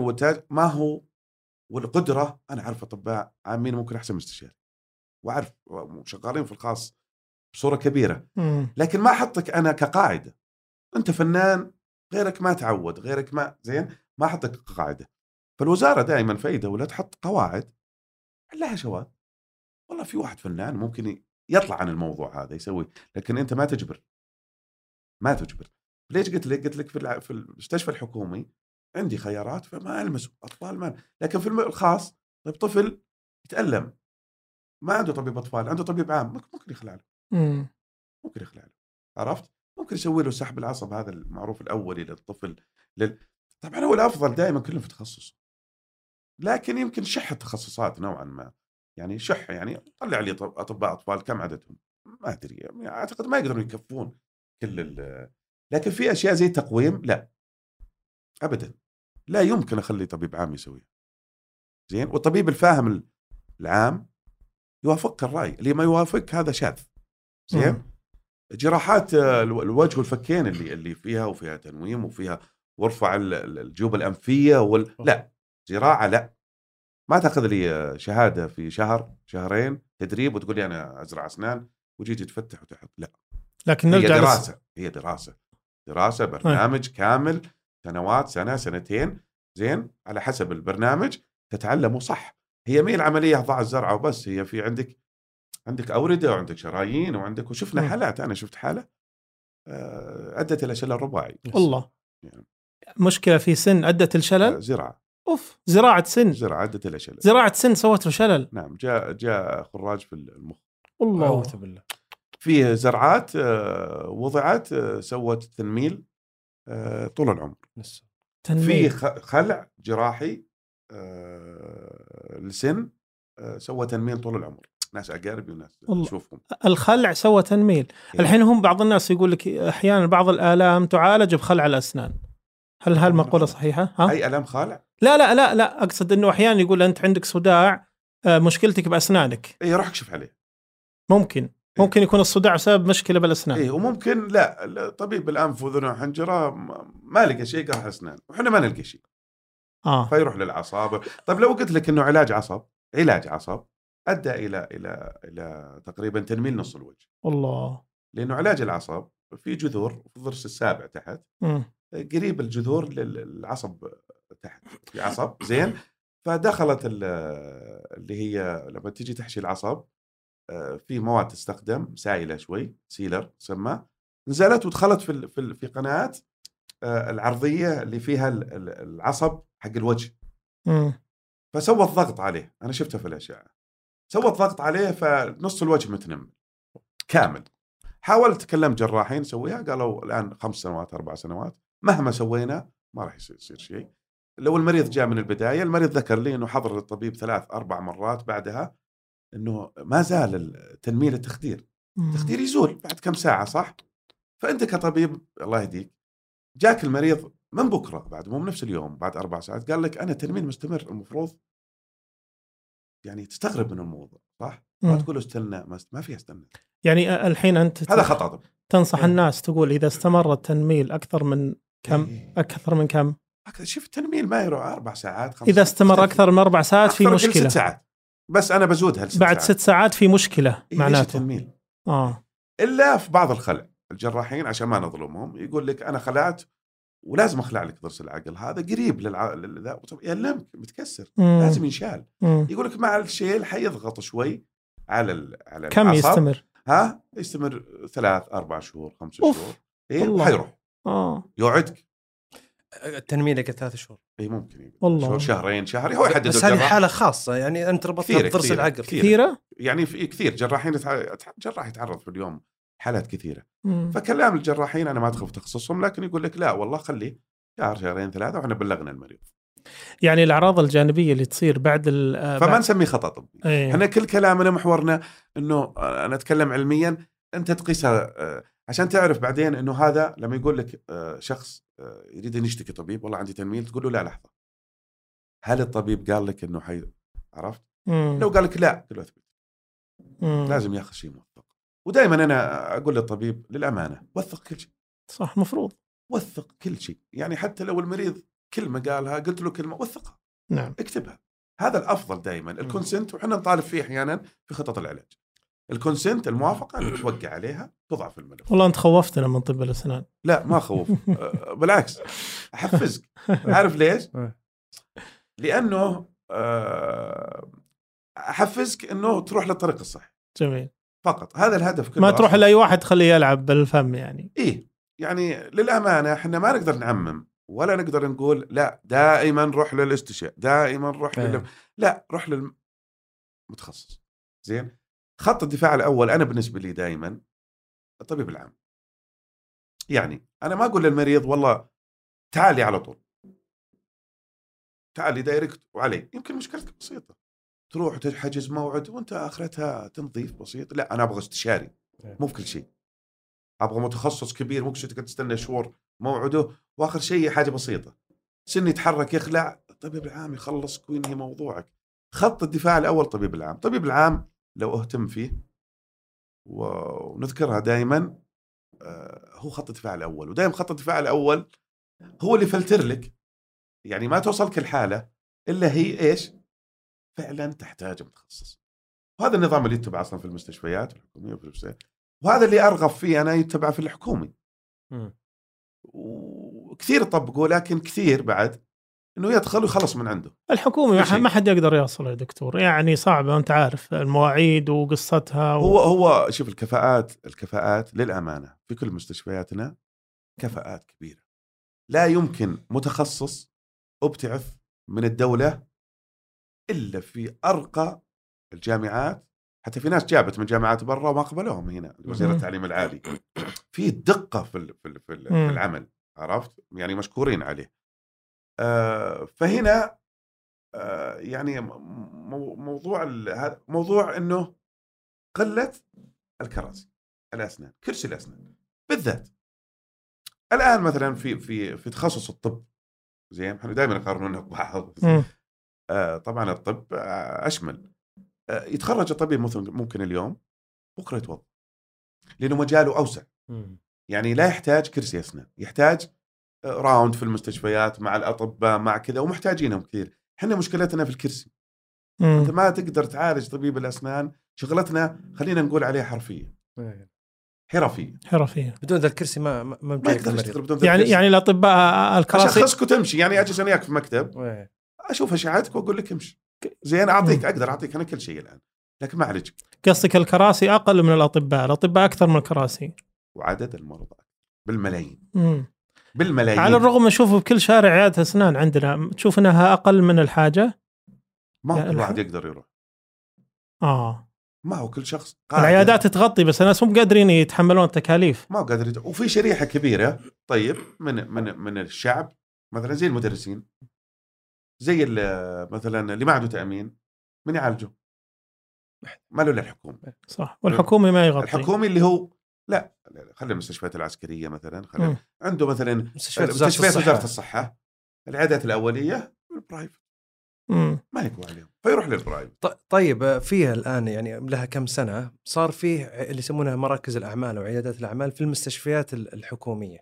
ما هو؟ والقدرة أنا أعرف أطباء عامين ممكن أحسن من استشاري وأعرف وشغالين في الخاص بصورة كبيرة. لكن ما أحطك أنا كقاعدة. أنت فنان غيرك ما تعود غيرك ما زين ما أحطك كقاعدة. فالوزارة دائما في اي دوله تحط قواعد لها شواذ والله في واحد فنان ممكن يطلع عن الموضوع هذا يسوي. لكن أنت ما تجبر. ما تجبر. ليش قلت لك؟ قلت لك في في المستشفى الحكومي عندي خيارات فما ألمس أطفال ما لكن في الخاص طيب طفل يتألم. ما عنده طبيب أطفال عنده طبيب عام. ممكن يخلع له. مم. ممكن يخلع له. عرفت؟ ممكن يسوي له سحب العصب هذا المعروف الاولي للطفل لل... طبعا هو الأفضل دائما كلهم في تخصص لكن يمكن شح التخصصات نوعا ما. يعني شح يعني طلع لي طب- أطباء أطفال كم عددهم؟ ما أدري يعني أعتقد ما يقدرون يكفون كل ال... لكن في أشياء زي التقويم لا. ابدا. لا يمكن أخلي طبيب عام يسويها. زين؟ والطبيب الفاهم العام يوافقك الرأي. اللي ما يوافقك هذا شاذ. زين. جراحات الو- الوجه والفكين اللي اللي فيها وفيها تنويم وفيها وارفع ال- ال- الجيوب الأنفية وال... لا. زراعة لا. ما تاخذ لي آه، شهادة في شهر شهرين تدريب وتقول لي أنا أزرع أسنان وجيت تفتح وتحط. لا. لكن هي نرجع لس... دراسة هي دراسة. دراسة برنامج كامل سنوات سنة سنتين. زين؟ على حسب البرنامج تتعلمه صح. هي مي العملية ضع الزرعة وبس هي في عندك عندك أوردة وعندك شرايين وعندك وشفنا مم. حالات أنا شفت حالة آه، أدت إلى شلل رباعي. الله. يعني. مشكلة في سن أدت آه، الشلل زراعة. أوف زراعة سن. زراعة ادت إلى شلل زراعة سن سوت له شلل. نعم جاء جاء خراج في المخ. الله أعوذ بالله. فيه زرعات آه، وضعت آه، سوت تنميل آه، طول العمر. في خلع جراحي لسن سوى تنميل طول العمر. ناس أقاربي وناس الله. اشوفهم الخلع سوى تنميل. إيه. الحين هم بعض الناس يقول لك أحيانا بعض الآلام تعالج بخلع الأسنان. هل هالمقولة صحيحة؟ ها؟ أي آلام خالع؟ لا لا لا لا. أقصد إنه أحيانا يقول أنت عندك صداع آه، مشكلتك بأسنانك. اي روح اكشف عليه. ممكن. ممكن يكون الصداع بسبب مشكلة بالأسنان. اي وممكن لا لا، طبيب الأنف واذن وحنجرة ما- لقى شيء قرح أسنان. وإحنا ما نلقى شيء. آه. فيروح للأعصاب. طيب لو قلت لك إنه علاج عصب علاج عصب أدى إلى إلى إلى تقريبا تنميل نص الوجه. الله. لأنه علاج العصب في جذور في الضرس السابع تحت مم. قريب الجذور للعصب تحت في عصب زين؟ فدخلت ال- اللي هي لما تيجي تحشي العصب آه، في مواد تستخدم سائلة شوي سيلر تسمى. نزلت ودخلت في في في قناة آه، العرضية اللي فيها ال- ال- العصب حق الوجه. فسوت ضغط عليه أنا شفته في الاشعه سوت ضغط عليه فنص الوجه متنمل كامل. حاولت كلمت جراحين نسويها قالوا الآن خمس سنوات أربع سنوات مهما سوينا ما راح يصير شيء. لو المريض جاء من البداية المريض ذكر لي إنه حضر الطبيب ثلاث أربع مرات بعدها إنه ما زال التنميل التخدير مم. التخدير يزول بعد كم ساعة صح فأنت كطبيب الله يهديك جاك المريض من بكرة بعد مو بنفس اليوم بعد أربع ساعات قال لك أنا تنميل مستمر المفروض يعني تستغرب من الموضوع صح؟ ما مم. تقول استنى ما, فيها استنى يعني الحين أنت هذا خطأ تنصح إيه. الناس تقول إذا استمر التنميل أكثر من كم إيه. أكثر من كم شوف التنميل ما يروح أربع ساعات خمس إذا. استمر. أكثر من أربع ساعات في مشكلة ست ساعات بس أنا بزودها لست بعد ساعات. ست ساعات في مشكلة إيه، معناته التنميل آه إلا في بعض الخلع الجراحين عشان ما نظلمهم يقول لك أنا خلعت ولازم أخلع لك ضرس العقل هذا قريب للع... لل- ذا طب يلمك متكسر مم. لازم ينشال مم. يقول لك مع الشيل حيضغط شوي على ال... على كم العصب. يستمر؟ ها يستمر ثلاث أربع شهور خمس. شهور إي. وحيروح آه يوعدك التنميل لك ثلاث شهور إي ممكن يقول. والله. شهور شهرين شهر هو يحدد بس هذه. حالة خاصة يعني أنت ربطتها كثيرة بضرس العقل كثيرة. كثيرة؟ يعني في كثير جراحين جراح يتعرض في اليوم حالات كثيرة مم. فكلام الجراحين أنا ما أدخل في تخصصهم لكن يقول لك لا والله خليه شهر شهرين ثلاثة وإحنا بلغنا المريض يعني الأعراض الجانبية اللي تصير بعد ال آه، فما نسميه خطأ طبي إيه. إحنا كل كلامنا محورنا إنه أنا أتكلم علميا أنت تقيسها آه، عشان تعرف بعدين إنه هذا لما يقول لك آه، شخص آه، يريد أن يشتكي طبيب والله عندي تنميل تقول له لا لحظة. هل الطبيب قال لك إنه حي عرفت؟ مم. لو قال لك لا قل له أثبت. لازم ياخذ شيء موثق. ودائما أنا أقول للطبيب للأمانة وثق كل شيء. صح مفروض. وثق كل شيء. يعني حتى لو المريض كلمة قالها قلت له كلمة وثقها. نعم. اكتبها. هذا الأفضل دائما ال consent وحنا نطالب فيه أحيانا في خطط العلاج. ال consent الموافقة إنك توقع عليها تضع في الملف. والله أنت خوفتنا من طب الأسنان. لا ما خوف. أه، بالعكس. أحفزك. [laughs] عارف ليش؟ لأنه أه، أحفزك إنه تروح للطريق الصح. جميل. فقط. هذا الهدف كله ما تروح. لأي واحد تخليه يلعب بالفم يعني. إيه. يعني للأمانة إحنا ما نقدر نعمم ولا نقدر نقول لا دائما روح للاستشاء دائما روح إيه. لل... لا روح للمتخصص زين؟ خط الدفاع الأول أنا بالنسبة لي دائما الطبيب العام. يعني أنا ما أقول للمريض والله تعالي على طول. تعالي دايركت وعلي. يمكن مشكلتك بسيطة. تروح تحجز موعد وأنت آخرتها تنظيف بسيط. لا أنا أبغى استشاري. مو في كل شيء. أبغى متخصص كبير مو كل شيء تقعد تستنى شهور موعده. وآخر شيء حاجة بسيطة. سن يتحرك يخلع. الطبيب العام يخلصك وينهي موضوعك. خط الدفاع الأول طبيب العام. طبيب العام لو أهتم فيه ونذكرها دائما هو خط الدفاع الأول ودائما خط الدفاع الأول هو اللي فلتر لك. يعني ما توصلك الحالة إلا هي إيش؟ فعلا تحتاج متخصص. وهذا النظام اللي يتبع أصلا في المستشفيات الحكومية وفي وهذا اللي أرغب فيه أنا يتبع في الحكومي. مم. وكثير يطبقوا لكن كثير بعد. إنه يدخل ويخلص من عنده. الحكومي ما حد يقدر يوصل يا دكتور. يعني صعبة أنت عارف المواعيد وقصتها و... هو هو شوف الكفاءات الكفاءات للأمانة في كل مستشفياتنا كفاءات كبيرة. لا يمكن متخصص أبتعث من الدولة إلا في أرقى الجامعات. حتى في ناس جابت من جامعات برا وما قبلوهم هنا وزير. التعليم العالي. في دقة في في في, العمل عرفت؟ يعني مشكورين عليه. فهنا آه، يعني موضوع موضوع إنه قلة الكراسي الأسنان كرسي الأسنان بالذات الآن مثلا في في في تخصص الطب زين إحنا دائما يقارنونه ببعض مم. آه، طبعا الطب آه، أشمل آه، يتخرج الطبيب مثلا ممكن اليوم بكرة يتوظف لأنه مجاله أوسع مم. يعني لا يحتاج كرسي أسنان يحتاج آه، راوند في المستشفيات مع الأطباء مع كذا ومحتاجينهم كثير. إحنا مشكلتنا في الكرسي. أنت مم. ما تقدر تعالج طبيب الأسنان شغلتنا خلينا نقول عليها حرفيه إيه. حرفيه حرفيه بدون ذا الكرسي ما ما ما ما بجايك يقدر المريض يشتغل بدون ذا يعني الكرسي. يعني الأطباء الكراسي اشخصك وتمشي يعني أجلس أنا وياك في مكتب إيه. أشوف أشعتك وأقول لك امشي. زين أعطيك أقدر أعطيك أنا كل شيء الآن لكن ما اعالجك قصدك الكراسي أقل من الأطباء الأطباء أكثر من الكراسي. وعدد المرضى بالملايين. مم. بالملايين. على الرغم نشوف بكل شارع عيادة أسنان عندنا تشوف إنها أقل من الحاجة؟ ما هو يعني كل واحد يقدر يروح. آه. ما هو كل شخص قادر. العيادات تغطي بس الناس مو قادرين يتحملون التكاليف. ما هو قادر يت... وفي شريحة كبيرة. طيب من من من الشعب مثلا زي المدرسين. زي ال- مثلا اللي ما عنده تأمين من يعالجه؟ ما له إلا الحكومة. صح. والحكومي ما يغطي. الحكومي اللي هو لا لا، خلي المستشفيات العسكرية مثلا خلي. عنده مثلا مستشفيات وزارة مستشفيات الصحه وزارة الصحة. العيادات الأولية ال private. ما يقوى عليهم فيروح لل private ط- طيب فيها الآن يعني لها كم سنة صار فيه اللي يسمونها مراكز الأعمال أو عيادات الأعمال في المستشفيات ال- الحكومية؟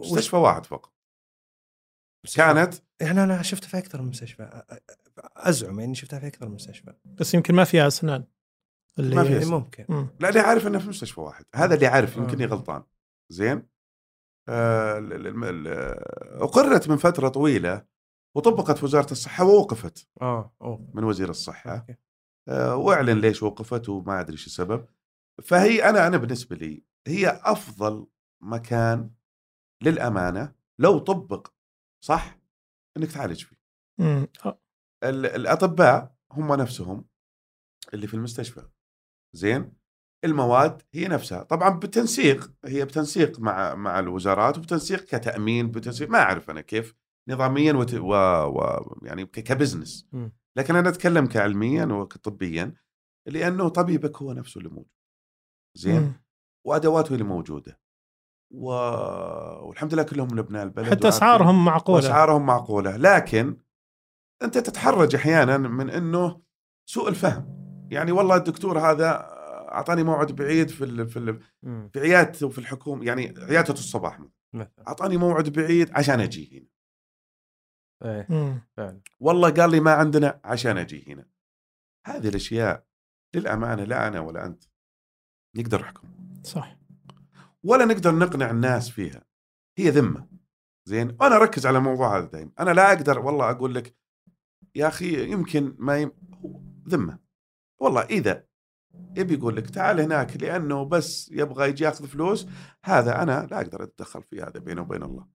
مستشفى واحد فقط. كانت يعني أنا شفتها في أكثر من مستشفى. أزعم إني شفتها في أكثر من مستشفى. بس يمكن ما فيها أسنان. اللي ما اسم. ممكن مم. لا اللي عارف إنه في مستشفى واحد هذا اللي عارف يمكن آه. غلطان زين آه ال- ال- ال- ال- أقرت من فترة طويلة وطبقت في وزارة الصحة ووقفت آه اوه من وزير الصحة أوكي. آه وأعلن ليش وقفت وما أدري إيش السبب فهي أنا أنا بالنسبة لي هي أفضل مكان للأمانة لو طبق صح إنك تعالج فيه. آه. ال- الأطباء هم نفسهم اللي في المستشفى زين؟ المواد هي نفسها. طبعا بتنسيق هي بتنسيق مع مع الوزارات وبتنسيق كتأمين بتنسيق ما أعرف أنا كيف نظاميا وت... و... و... يعني كبزنس. لكن أنا أتكلم كعلميا وكطبيا لأنه طبيبك هو نفسه اللي موجود. زين. وأدواته اللي موجودة. و... والحمد لله كلهم من أبناء البلد حتى أسعارهم معقولة. وأسعارهم معقولة. لكن أنت تتحرج أحيانا من إنه سوء الفهم. يعني والله الدكتور هذا أعطاني موعد بعيد في ال في ال مم. في عيادته في الحكومة يعني عيادته الصباح. مثلا. أعطاني موعد بعيد عشان أجي هنا. إيه مم. فعلا. والله قال لي ما عندنا عشان أجي هنا. هذه الأشياء للأمانة لا أنا ولا أنت نقدر نحكم. صح. ولا نقدر نقنع الناس فيها. هي ذمة. زين؟ وأنا أركز على الموضوع هذا دائما أنا لا أقدر والله أقول لك يا أخي يمكن ما يم... هو ذمة. والله إذا يبي يقول لك تعال هناك لأنه بس يبغى يجي ياخذ فلوس هذا أنا لا أقدر أتدخل في هذا بينه وبين الله.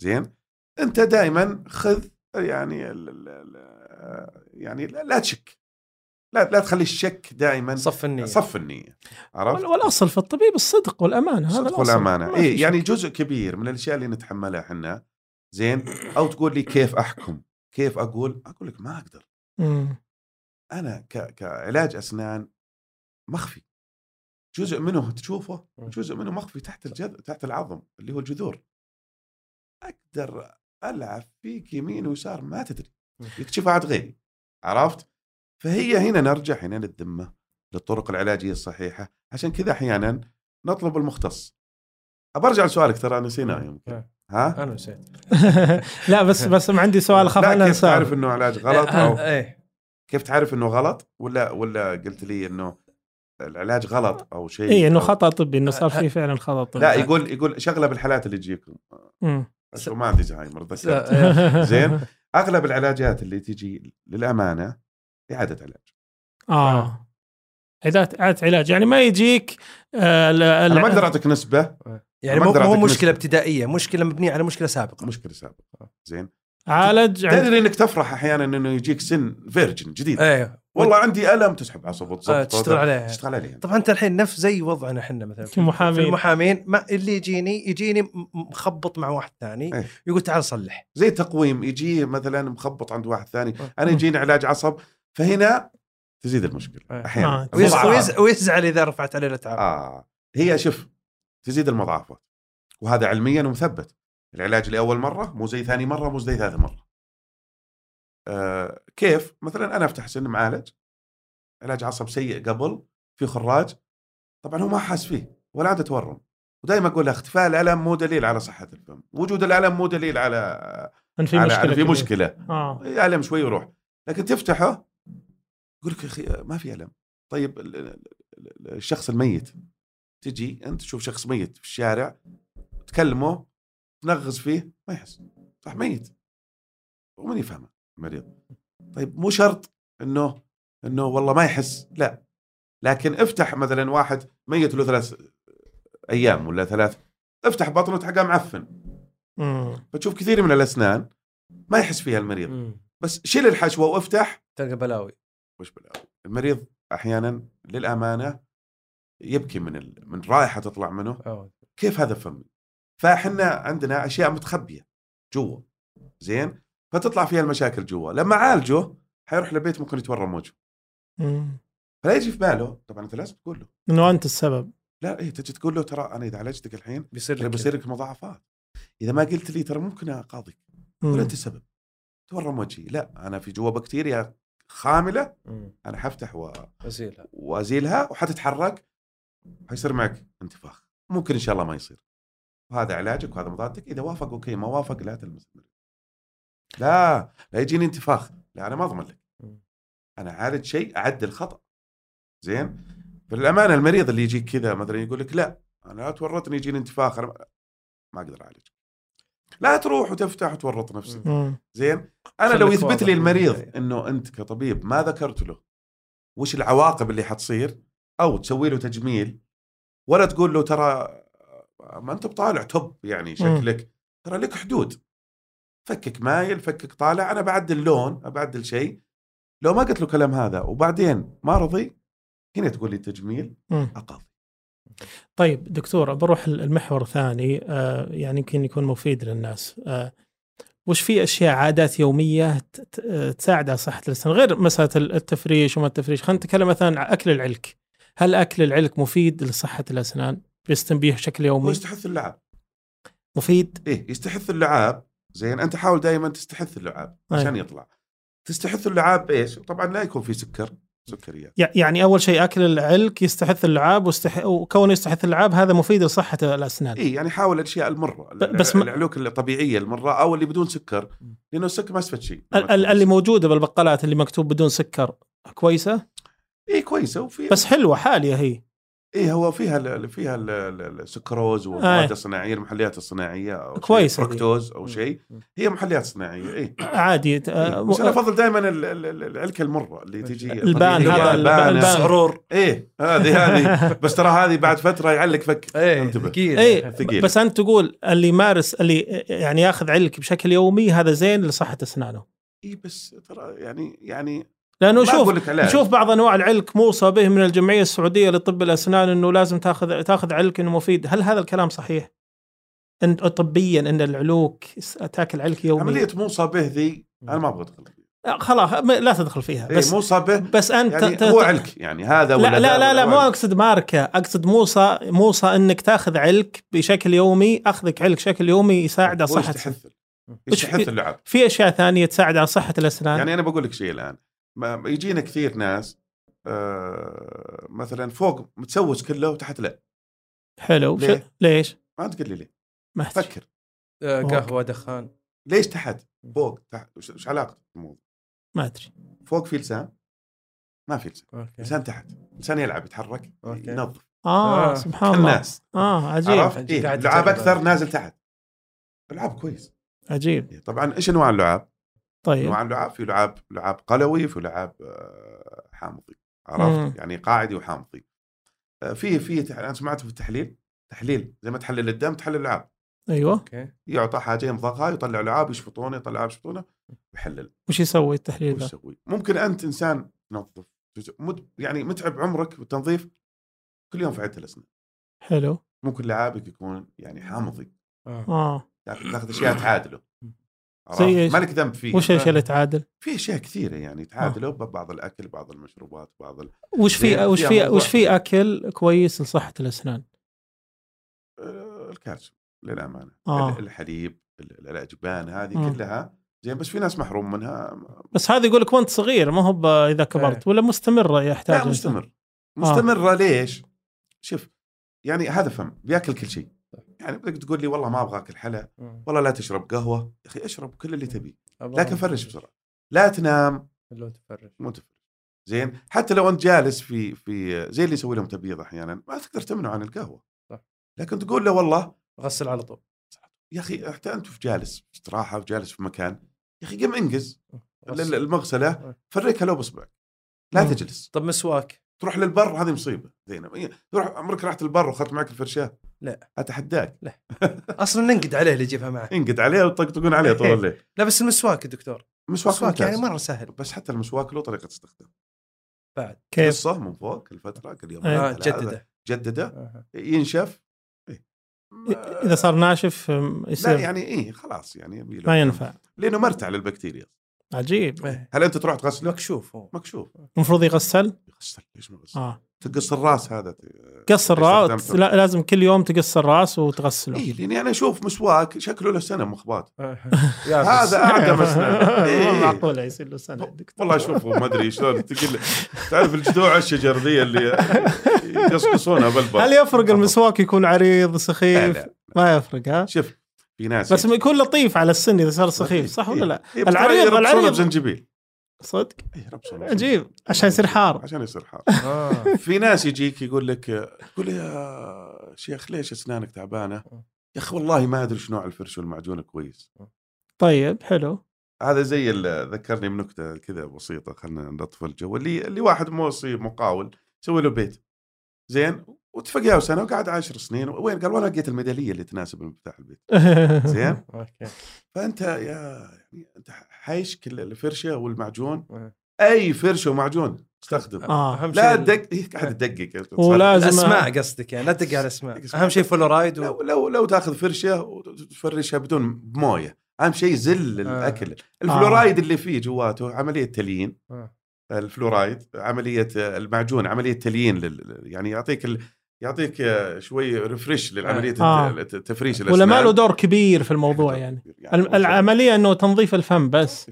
زين؟ أنت دائما خذ يعني ال ال ال يعني لا, تشك. لا لا تخلي الشك دائما صف النية. صف النية. عرفت؟ وال- والأصل في الطبيب الصدق والأمانة هذا صدق الأصل. والأمانة. ما اي يعني. جزء كبير من الأشياء اللي نتحملها إحنا. زين؟ أو تقول لي كيف أحكم؟ كيف أقول؟ أقول لك ما أقدر. مم. أنا ك... كعلاج أسنان مخفي. جزء منه تشوفه جزء منه مخفي تحت الجذ... تحت العظم اللي هو الجذور. أقدر ألعب فيك يمين ويسار ما تدري. يكتشفها عاد غيري عرفت؟ فهي هنا نرجع هنا للذمة للطرق العلاجية الصحيحة. عشان كذا أحيانا نطلب المختص. برجع لسؤالك ترى نسيناه يمكن. ها؟ أنا نسيت. [laughs] لا بس [laughs] بس عندي سؤال خاف لا أنا كيف تعرف إنه علاج غلط [laughs] أو إيه. كيف تعرف إنه غلط؟ ولا ولا قلت لي إنه العلاج غلط أو شيء اي إنه خطأ طبي إنه صار في فعلا خطأ طبي. لا يقول يقول شغلة بالحالات اللي تجيكم. مم. شو ما عندي زهايمر س- ذكرت إيه. زين. [laughs] أغلب العلاجات اللي تجي للأمانة إعادة علاج. آه. إعادة إعادة علاج. يعني ما يجيك آه أنا ما أقدر أعطيك نسبة. يعني مو مشكلة نسبة. ابتدائية مشكلة مبنية على مشكلة سابقة. مشكلة سابقة. زين. عالج تدري إنك تفرح أحيانا إنه يجيك سن فيرجن جديد. إيه. والله عندي ألم تسحب عصب آه، وتظبط تشتغل عليها. تشتغل عليه طبعا أنت الحين نفس زي وضعنا إحنا مثلا. في كمحامين. في المحامين ما اللي يجيني يجيني م- مخبط مع واحد ثاني إيه. يقول تعال صلح. زي تقويم يجي مثلا مخبط عند واحد ثاني آه. أنا يجيني علاج عصب فهنا تزيد المشكلة. آه. أحيانا. آه. ويز- مضاعفات. ويز- ويزعل إذا رفعت عليه الإتعاب. آه. هي شوف تزيد المضاعفات. وهذا علميا مثبت العلاج لأول مرة مو زي ثاني مرة مو زي ثالث مرة. آه كيف؟ مثلا أنا أفتح سن معالج علاج عصب سيء قبل في خراج طبعا هو ما حاس فيه ولا عنده تورم ودائما أقول اختفاء الألم مو دليل على صحة الفم وجود الألم مو دليل على إن في على مشكلة على في. مشكلة. آه. الم شوي ويروح لكن تفتحه يقول لك يا أخي ما في ألم. طيب ال- ال- ال- الشخص الميت تجي أنت تشوف شخص ميت في الشارع تكلمه تنغز فيه ما يحس. صح ميت. ومن يفهمه المريض. طيب مو شرط إنه إنه والله ما يحس لا. لكن افتح مثلا واحد ميت له ثلاث أيام ولا ثلاث افتح بطنه تلقاه معفن. فتشوف كثير من الأسنان ما يحس فيها المريض. مم. بس شيل الحشوه وافتح. تلقى بلاوي. وش بلاوي؟ المريض أحيانا للأمانة يبكي من ال... من رائحة تطلع منه. أوه. كيف هذا فمي فاحنا عندنا أشياء متخبية جوا زين؟ فتطلع فيها المشاكل جوا. لما عالجه حيروح للبيت ممكن يتورم وجهه. فلا يجي في باله. طبعا أنت لازم تقول له. إنه أنت السبب. لا إيه تجي تقول له ترى أنا إذا عالجتك الحين بيصير لك بيصير لك مضاعفات. إذا ما قلت لي ترى ممكن أقاضيك. ولا. أنت السبب. تورم وجهي. لا أنا في جوا بكتيريا خاملة مم. أنا حفتح و... ازيلها وأزيلها وحتتحرك. حيصير معك انتفاخ. ممكن إن شاء الله ما يصير. وهذا علاجك وهذا مضادك إذا وافق أوكي ما وافق لا تلمس المريض. لا لا يجيني انتفاخ. لا أنا ما أضمن لك. مم. أنا عالج شيء اعدل خطا زين؟ فللامانه المريض اللي يجيك كذا مثلا يقول لك لا أنا لا تورطني يجيني انتفاخ أنا ما- أقدر اعالج لا تروح وتفتح وتورط نفسك. مم. زين؟ أنا لو يثبت لي المريض. إنه أنت كطبيب ما ذكرت له وش العواقب اللي حتصير؟ أو تسوي له تجميل ولا تقول له ترى ما أنت بطالع توب يعني شكلك ترى لك حدود. فكك مايل فكك طالع أنا بعدل لون بعدل شيء. لو ما قلت له كلام هذا وبعدين ما رضي هنا تقول لي تجميل مم. أقاضي. طيب دكتور بروح المحور الثاني آه، يعني يمكن يكون مفيد للناس. آه، وش في أشياء عادات يومية تساعد على صحة الإنسان؟ غير مسألة التفريش وما التفريش خلينا نتكلم مثلا عن أكل العلك. هل أكل العلك مفيد لصحة الاسنان بيستن به بشكل هو يومي. يستحث اللعاب مفيد. إيه يستحث اللعاب زين أنت حاول دائما تستحث اللعاب. عشان يطلع. تستحث اللعاب بايش؟ طبعا لا يكون في سكر سكريات. يع- يعني أول شيء أكل العلك يستحث اللعاب واستح... وكونه يستحث اللعاب هذا مفيد لصحة الأسنان. اي يعني حاول الأشياء المرة بس ما- العلوك الطبيعية المرة أو اللي بدون سكر لأنه السكر ما استفدت شيء. ال- ال- اللي موجودة بالبقالات اللي مكتوب بدون سكر كويسة؟ اي كويسة وفي بس حلوة حالية هي. اي هو فيها ال فيها ال- ال- السكروز آه. والمواد الصناعية المحليات الصناعية أو دي. فركتوز أو شيء. هي محليات صناعية اي [clears throat] عادي. آه، بس أنا أفضل دائما ال- ال- ال- العلكة المرة اللي تجي البان هذا البان- البان. سعرور إيه هذه هذه. [laughs] بس ترى هذه بعد فترة يعلق فك. إيه انتبه. ثقيل. اي ثقيل. بس أنت تقول اللي يمارس اللي يعني ياخذ علك بشكل يومي هذا زين لصحة أسنانه. اي بس ترى يعني يعني لأنه شوف نشوف بعض أنواع العلك موصى به من الجمعية السعودية لطب الأسنان إنه لازم تاخذ تاخذ علك إنه مفيد، هل هذا الكلام صحيح؟ إن طبيا إن العلوك تاكل علك يومي عملية موصى به ذي أنا ما أبغى أدخل فيها. آه، خلاص لا تدخل فيها إيه بس موصى به بس أنت يعني ت- هو علك يعني هذا ولا لا لا لا, لا مو أقصد ماركة. أقصد موصى موصى إنك تاخذ علك بشكل يومي أخذك علك بشكل يومي يساعد على صحه يستحث اللعب في أشياء ثانية تساعد على صحة الأسنان؟ يعني أنا بقول لك شيء الآن. يجينا كثير ناس آه مثلا فوق متسوس كله وتحت لا حلو. ليه؟ ليش؟ ما تقول لي ليه. ما. فكر. آه، قهوة دخان. ليش تحت؟ فوق تحت. وش علاقه الموضوع ما أدري. فوق في لسان؟ ما في لسان. okay. لسان تحت. لسان يلعب يتحرك okay. ينظف. آه آه، سبحان الله. الناس آه عجيب. عرفت؟ عجيب. إيه؟ لعاب أكثر. نازل تحت. لعاب كويس. عجيب. طبعا إيش أنواع اللعاب؟ طيب. انواع اللعاب في لعاب لعاب قلوي في لعاب آه، حامضي عرفت؟ مم. يعني قاعدي وحامضي. آه، في في تح- أنا سمعت في التحليل تحليل زي ما تحلل الدم تحلل اللعاب أيوه. okay. يعطى حاجة يمضغها يطلع لعاب يشفطونه يطلع لعاب يشفطونه ويحلل وش يسوي التحليل وش ذا؟ يسوي؟ ممكن أنت إنسان تنظف مد يعني متعب عمرك بالتنظيف كل يوم في عدة الأسنان. حلو. ممكن لعابك يكون يعني حامضي. آه. آه. تاخذ تاخذ أشياء تعادله؟ زي إيش؟ مالك ذنب فيه وش الاشياء اللي تعادل؟ في أشياء كثيرة يعني تعادله ببعض الأكل بعض المشروبات بعض ال... وش في وش في. وش في أكل كويس لصحة الأسنان؟ آه، الكالسيوم للأمانة آه. ال- الحليب ال- الأجبان هذه مم. كلها زين بس في ناس محروم منها بس هذا يقول لك وانت صغير ما هو ب- إذا كبرت ولا مستمرة يحتاج لا؟ مستمر مستمرة ليش؟ شوف يعني هذا فم بياكل كل شيء يعني بدك تقول لي والله ما أبغى اكل حلا مم. والله لا تشرب قهوة يا أخي اشرب كل اللي تبيه. لكن فرش بسرعة. لا تنام. اللون تفرش. مو تفرش. زين؟ حتى لو أنت جالس في في زي اللي يسوي لهم تبييض أحيانا ما تقدر تمنعه عن القهوة. صح. لكن تقول له والله غسل على طول. يا أخي حتى أنت في جالس؟ في استراحة وجالس في مكان يا أخي قم انجز. لل- المغسلة. فركها لو باصبعك لا. تجلس. طب مسواك. تروح للبر هذه مصيبة. زينب تروح عمرك رحت البر وأخذت معك الفرشاة؟ لا. أتحداك. أصلا ننقد عليه اللي يجيبها معه. انقد عليه وطقطقون عليه طول الليل. لا بس المسواك يا دكتور. مسواك مسواك يعني مرة سهل. بس حتى المسواك له طريقة استخدام. بعد. كيف؟ قصه من فوق كل فتره كل يوم إيه. آه جدده. جدده. آه. ينشف. إيه. إذا صار ناشف أم، لا يصير يعني إيه خلاص يعني ما ينفع. لأنه مرتع للبكتيريا. عجيب. إيه. هل أنت تروح تغسله؟ مكشوف هو. مكشوف. المفروض يغسل؟ يغسل. ليش ما يغسل؟ آه. تقص الراس هذا قص الراس. لا لازم كل يوم تقص الراس وتغسله اي لأني أنا أشوف مسواك شكله له سنة مخبات [laughs] يابس. هذا اعدم اسنان إيه. معقوله يصير له سنة دكتور. والله اشوفه ما أدري شلون تقول تعرف الجذوع الشجر ذي اللي [laughs] يقصقصونها بالبر هل يفرق المسواك يكون عريض لا سخيف؟ لا ما يفرق ها شوف في ناس بس يكون لطيف على السن إذا صار سخيف صح ولا لا؟ إيه، ترى العريض- العريض. بزنجبيل صدق؟ إيه، يربصونه عجيب. عشان يصير حار. عشان يصير حار. آه. في ناس يجيك يقول لك يقول يا شيخ ليش أسنانك تعبانة؟ يا أخي والله ما أدري شو نوع الفرش والمعجون كويس. طيب حلو. هذا زي ال- ذكرني بنكتة كذا بسيطة خلينا نلطف الجو. اللي اللي واحد موصي مقاول سوي له بيت. زين؟ واتفق يا سنه وقعد عشر سنين وين؟ قال والله لقيت الميدالية اللي تناسب مفتاح البيت. [laughs] زين؟ okay. فأنت يا يعني أنت حايس كل الفرشة والمعجون. إيه. أي فرشة ومعجون استخدم آه. أهم لا شيء تدق هي قاعد تدقق. ولازم الأسماء قصدك يعني لا تدق على الأسماء. اسماء. أهم شيء فلورايد و... لو لو لو تاخذ فرشة وتفرشها بدون بمويه أهم شيء زل الأكل. الفلورايد اللي فيه جواته عملية تليين. آه. الفلورايد عملية المعجون عملية تليين لل... يعني يعطيك ال... يعطيك شوي refresh للعملية آه. الت- التفريش ولا ما له. دور كبير في الموضوع [laughs] يعني. الم- العملية إنه تنظيف الفم بس.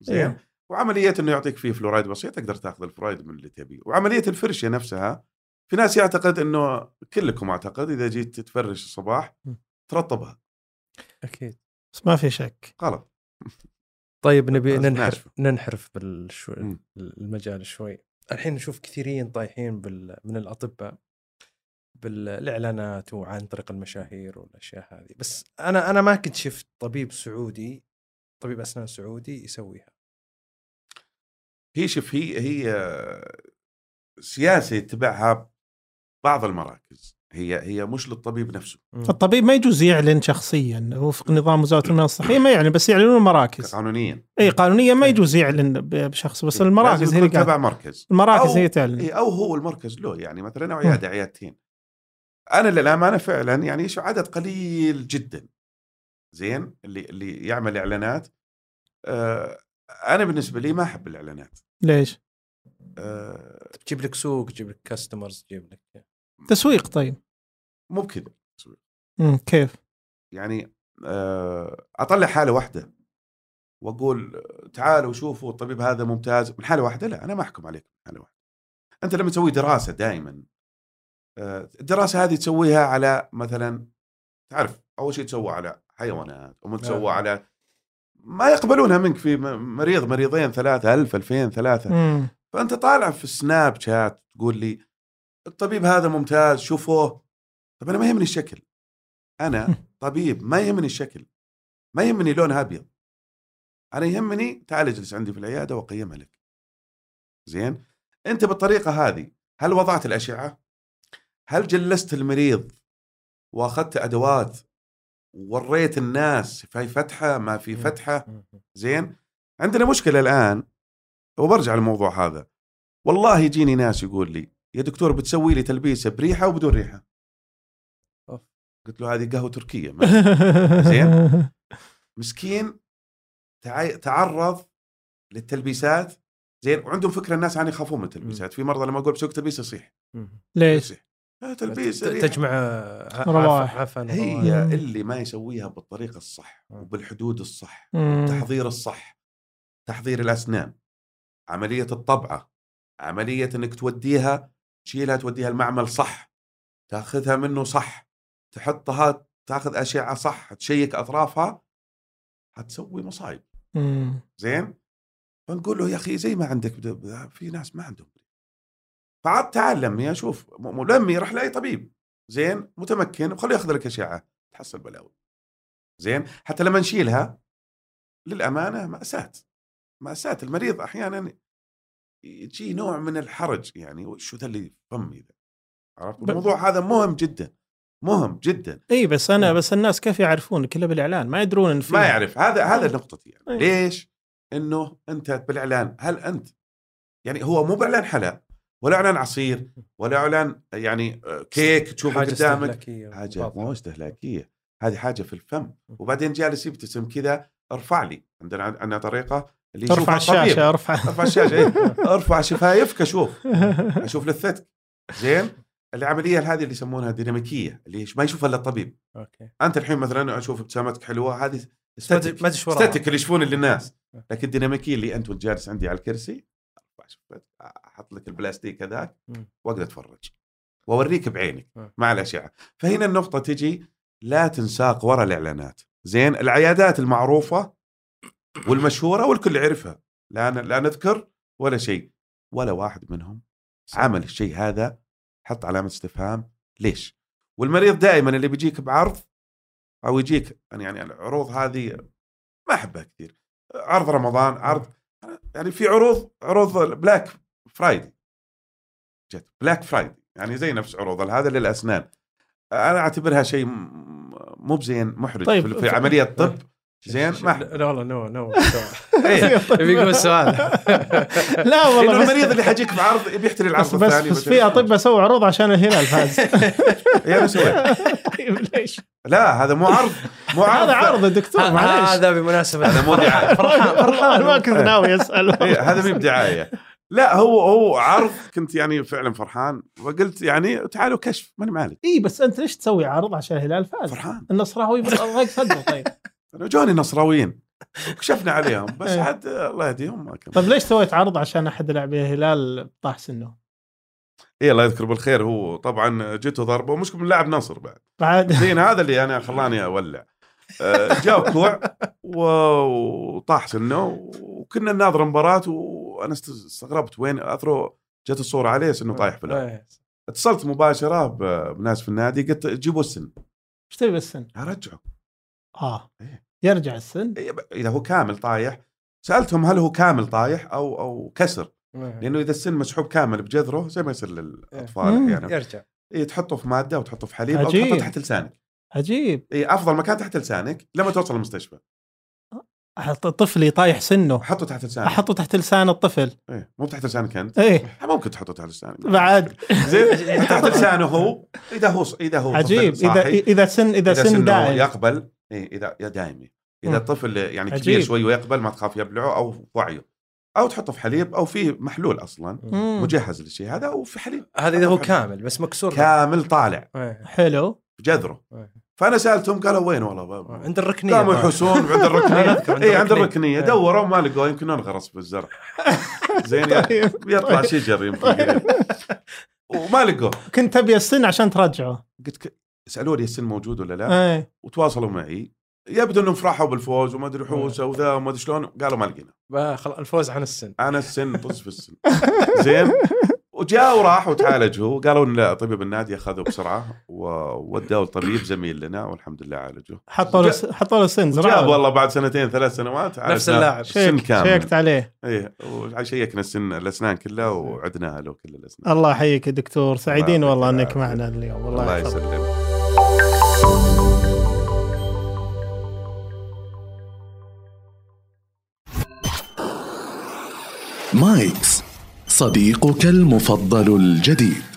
زين. إيه. وعملية إنه يعطيك فيه فلورايد بسيط تقدر تاخذ الفلورايد من اللي تبيه. وعملية الفرشة نفسها في ناس يعتقد إنه كلكم أعتقد إذا جيت تفرش الصباح. ترطبها. أكيد. بس ما في شك. غلط. [laughs] طيب نبي ننحرف. ننحرف بالشو... مم. المجال شوي. الحين نشوف كثيرين طايحين بال... من الأطباء. بالإعلانات وعن طريق المشاهير والأشياء هذه. بس أنا أنا ما كنت شفت طبيب سعودي طبيب أسنان سعودي يسويها. هي شوف هي هي سياسة يتبعها بعض المراكز. هي هي مش للطبيب نفسه. مم. فالطبيب ما يجوز يعلن شخصيا. وفق نظام وزارة المياه الصحية ما يعلن بس يعلنون المراكز. قانونيا. إي قانونيا ما يجوز يعلن ب- بشخص بس المراكز هي تبع مركز. المراكز أو- هي تعلن. أو هو المركز له. يعني مثلا أو عيادة عيادتين. أنا للأمانة فعلا يعني شو عدد قليل جدا زين اللي اللي يعمل إعلانات آه أنا بالنسبة لي ما أحب الإعلانات ليش؟ آه تجيب لك سوق تجيب لك كاستمرز تجيب لك تسويق طيب مو بكذا مم. كيف؟ يعني آه أطلع حالة واحدة وأقول تعالوا شوفوا الطبيب هذا ممتاز من حالة واحدة لا أنا ما أحكم عليك من حالة واحدة أنت لما تسوي دراسة دائما الدراسة هذه تسويها على مثلا تعرف أول شيء تسوى على حيوانات ومن تسوى آه. على ما يقبلونها منك في مريض مريضين ثلاثة ألف ألفين ثلاثة. مم. فأنت طالع في سناب شات تقول لي الطبيب هذا ممتاز شوفوه. طب أنا ما يهمني الشكل. أنا [laughs] طبيب ما يهمني الشكل. ما يهمني لونها أبيض. أنا يهمني تعال اجلس عندي في العيادة وأقيمها لك. زين؟ أنت بالطريقة هذه هل وضعت الأشعة؟ هل جلست المريض وأخذت أدوات ووريت الناس في فتحة ما في. فتحة. زين عندنا مشكلة الآن وبرجع للموضوع هذا والله يجيني ناس يقول لي يا دكتور بتسوي لي تلبيسة بريحة وبدون ريحة. قلت له هذه قهوة تركية [laughs] زين. مسكين تع- تعرض للتلبيسات زين وعندهم فكرة الناس عن يخافون من التلبيسات في مرضى لما أقول بسوي تلبيس يصيح. ليش؟ آه، تلبيس. تجمع ع- روائح. عف- عفن هي. اللي ما يسويها بالطريقة الصح. وبالحدود الصح مم. التحضير الصح تحضير الأسنان عملية الطبعة عملية إنك توديها تشيلها توديها المعمل صح تأخذها منه صح تحطها تأخذ أشعة صح تشيك أطرافها حتسوي مصايب. زين فنقول له يا أخي زي ما عندك في ناس ما عندهم فعاد تعال لمي أشوف لمي راح لأي طبيب. زين متمكن وخليه ياخذ لك أشعة. تحصل بلاوي. زين حتى لما نشيلها للأمانة مأساة. مأساة. المريض أحيانا يجي نوع من الحرج. يعني وشو ذا اللي في فمي ذا؟ عرفت؟ الموضوع هذا مهم جدا. مهم جدا. إي بس أنا بس الناس كيف يعرفون؟ كله بالإعلان. ما يدرون إن في ما يعرف. هذا هذا نقطتي يعني. أي. ليش؟ إنه أنت بالإعلان هل أنت؟ يعني هو مو باعلان حلا. ولا إعلان عصير ولا إعلان يعني آه، كيك تشوفه قدامك. حاجة. مو استهلاكية. هذه حاجة في الفم. وبعدين جالس يبتسم كذا ارفع لي. عندنا عندنا طريقة اللي الطبيب. الشاشة ارفع. ارفع الشاشة. إيه؟ [laughs] ارفع شفايفك أشوف. [laughs] أشوف لثتك زين. العملية هذه اللي يسمونها ديناميكية اللي ما يشوفها إلا الطبيب. okay. أنت الحين مثلا أشوف ابتسامتك حلوة هذه ما static ما. static اللي يشوفون للناس. لكن الديناميكيه اللي أنت وأنت جالس عندي على الكرسي أحط لك البلاستيك هذاك. واقعد أتفرج. وأوريك بعينك. مم. مع الاشعه فهنا النقطة تجي لا تنساق ورا الإعلانات. زين العيادات المعروفة والمشهورة والكل يعرفها. لا لا نذكر ولا شيء. ولا واحد منهم عمل الشيء هذا حط علامة استفهام. ليش؟ والمريض دائما اللي بيجيك بعرض أو يجيك يعني العروض هذه ما أحبها كثير. عرض رمضان عرض يعني في عروض عروض Black Friday جت Black Friday يعني زي نفس عروض هذا للأسنان. أنا أعتبرها شيء مو بزين محرج. طيب، طيب في ف- عملية طب زين ما لا والله no no [laughs] إيه. يبي يقول سؤال. [laughs] لا والله المريض اللي يجيك بعرض يبي يشتري العرض بس الثاني بس في أطباء سووا عروض عشان الهلال فاز. [laughs] يا سويت طيب ليش؟ لا هذا مو عرض. مو عرض. هذا عرض يا دكتور معليش. هذا بمناسبة. هذا مو دعاية. فرحان فرحان. ما كنت ناوي أسأل. إيه، هذا مو بدعاية. لا هو هو عرض كنت يعني فعلا فرحان. وقلت يعني تعالوا كشف ماني معالج إي بس أنت ليش تسوي عرض عشان الهلال فاز؟ فرحان. النصراوي ضيق صدره طيب. جوني نصراويين. كشفنا عليهم بس إيه. عاد الله يهديهم ما كمل طيب ليش سويت عرض عشان أحد لاعبي الهلال طاح سنه؟ إي الله يذكره بالخير. هو طبعا جته ضربه ومشكله من لاعب نصر بعد. بعد. زين هذا اللي أنا خلاني أولع. آه، جاء كوع و- وطاح سنه وكنا نناظر مباراة وأنا است- استغربت وين أثره جت الصورة عليه إنه طايح في الأرض. إيه. اتصلت مباشرة بناس في النادي قلت جيبوا السن. إيش تبي بالسن؟ رجعوا آه. إيه. يرجع السن؟ إيه، إذا هو كامل طايح. سألتهم هل هو كامل طايح أو أو كسر. إيه. لأنه إذا السن مسحوب كامل بجذره زي ما يصير للأطفال مم. أحيانا. يرجع. إيه تحطه في مادة وتحطه في حليب أو عجيب. تحطه تحت لسانك. عجيب. اي أفضل مكان تحت لسانك لما توصل المستشفى. طفلي طايح سنه. حطه تحت لسانك أحطه تحت لسان الطفل. إيه مو تحت لسانك أنت. إيه. ممكن تحطه تحت لسانك بعد. زين تحت لسانه هو إذا هو إذا هو عجيب. إذا صاحي، إذا سن إذا سن سنه دائم يقبل إيه إذا يا دائمي إذا. الطفل يعني عجيب. كبير شوي ويقبل ما تخاف يبلعه أو في وعيه. أو تحطه في حليب أو في محلول أصلا. مم. مجهز للشيء هذا وفي حليب. هذا إذا هو كامل بس مكسور. كامل طالع. إيه. حلو بجذره إيه. فأنا سألتهم قالوا وين والله؟ بابا. عند الركنية قاموا. يحوسون عند [laughs] الركنية. اي عند. الركنية. إيه. دوروا ما لقوا يمكن انغرس بالزرع. [laughs] زين طيب. بيطلع شجر يمكن قريب. وما لقوه كنت تبي السن عشان ترجعه. قلت. سالوني السن موجود ولا لا؟ إيه. وتواصلوا معي. يبدو إنهم فرحوا بالفوز وما أدري حوسه وذا وما أدري شلون. قالوا ما لقينا. الفوز عن السن أنا السن طز في السن [laughs] زين؟ وجاء وراح وتعالج هو قالوا إن لا طبيب النادي اخذه بسرعة ووداه لطبيب زميل لنا والحمد لله عالجه حطوا له حطوا له سن جاب والله بعد سنتين ثلاث سنوات نفس اللاعب. سن كامل. شيكت عليه. إيه وشيكنا السن الأسنان كلها وعدناها له كل الأسنان. الله يحييك يا دكتور. سعيدين الله والله إنك. معنا اليوم. والله الله. يسلمك. مايكس صديقك المفضل الجديد.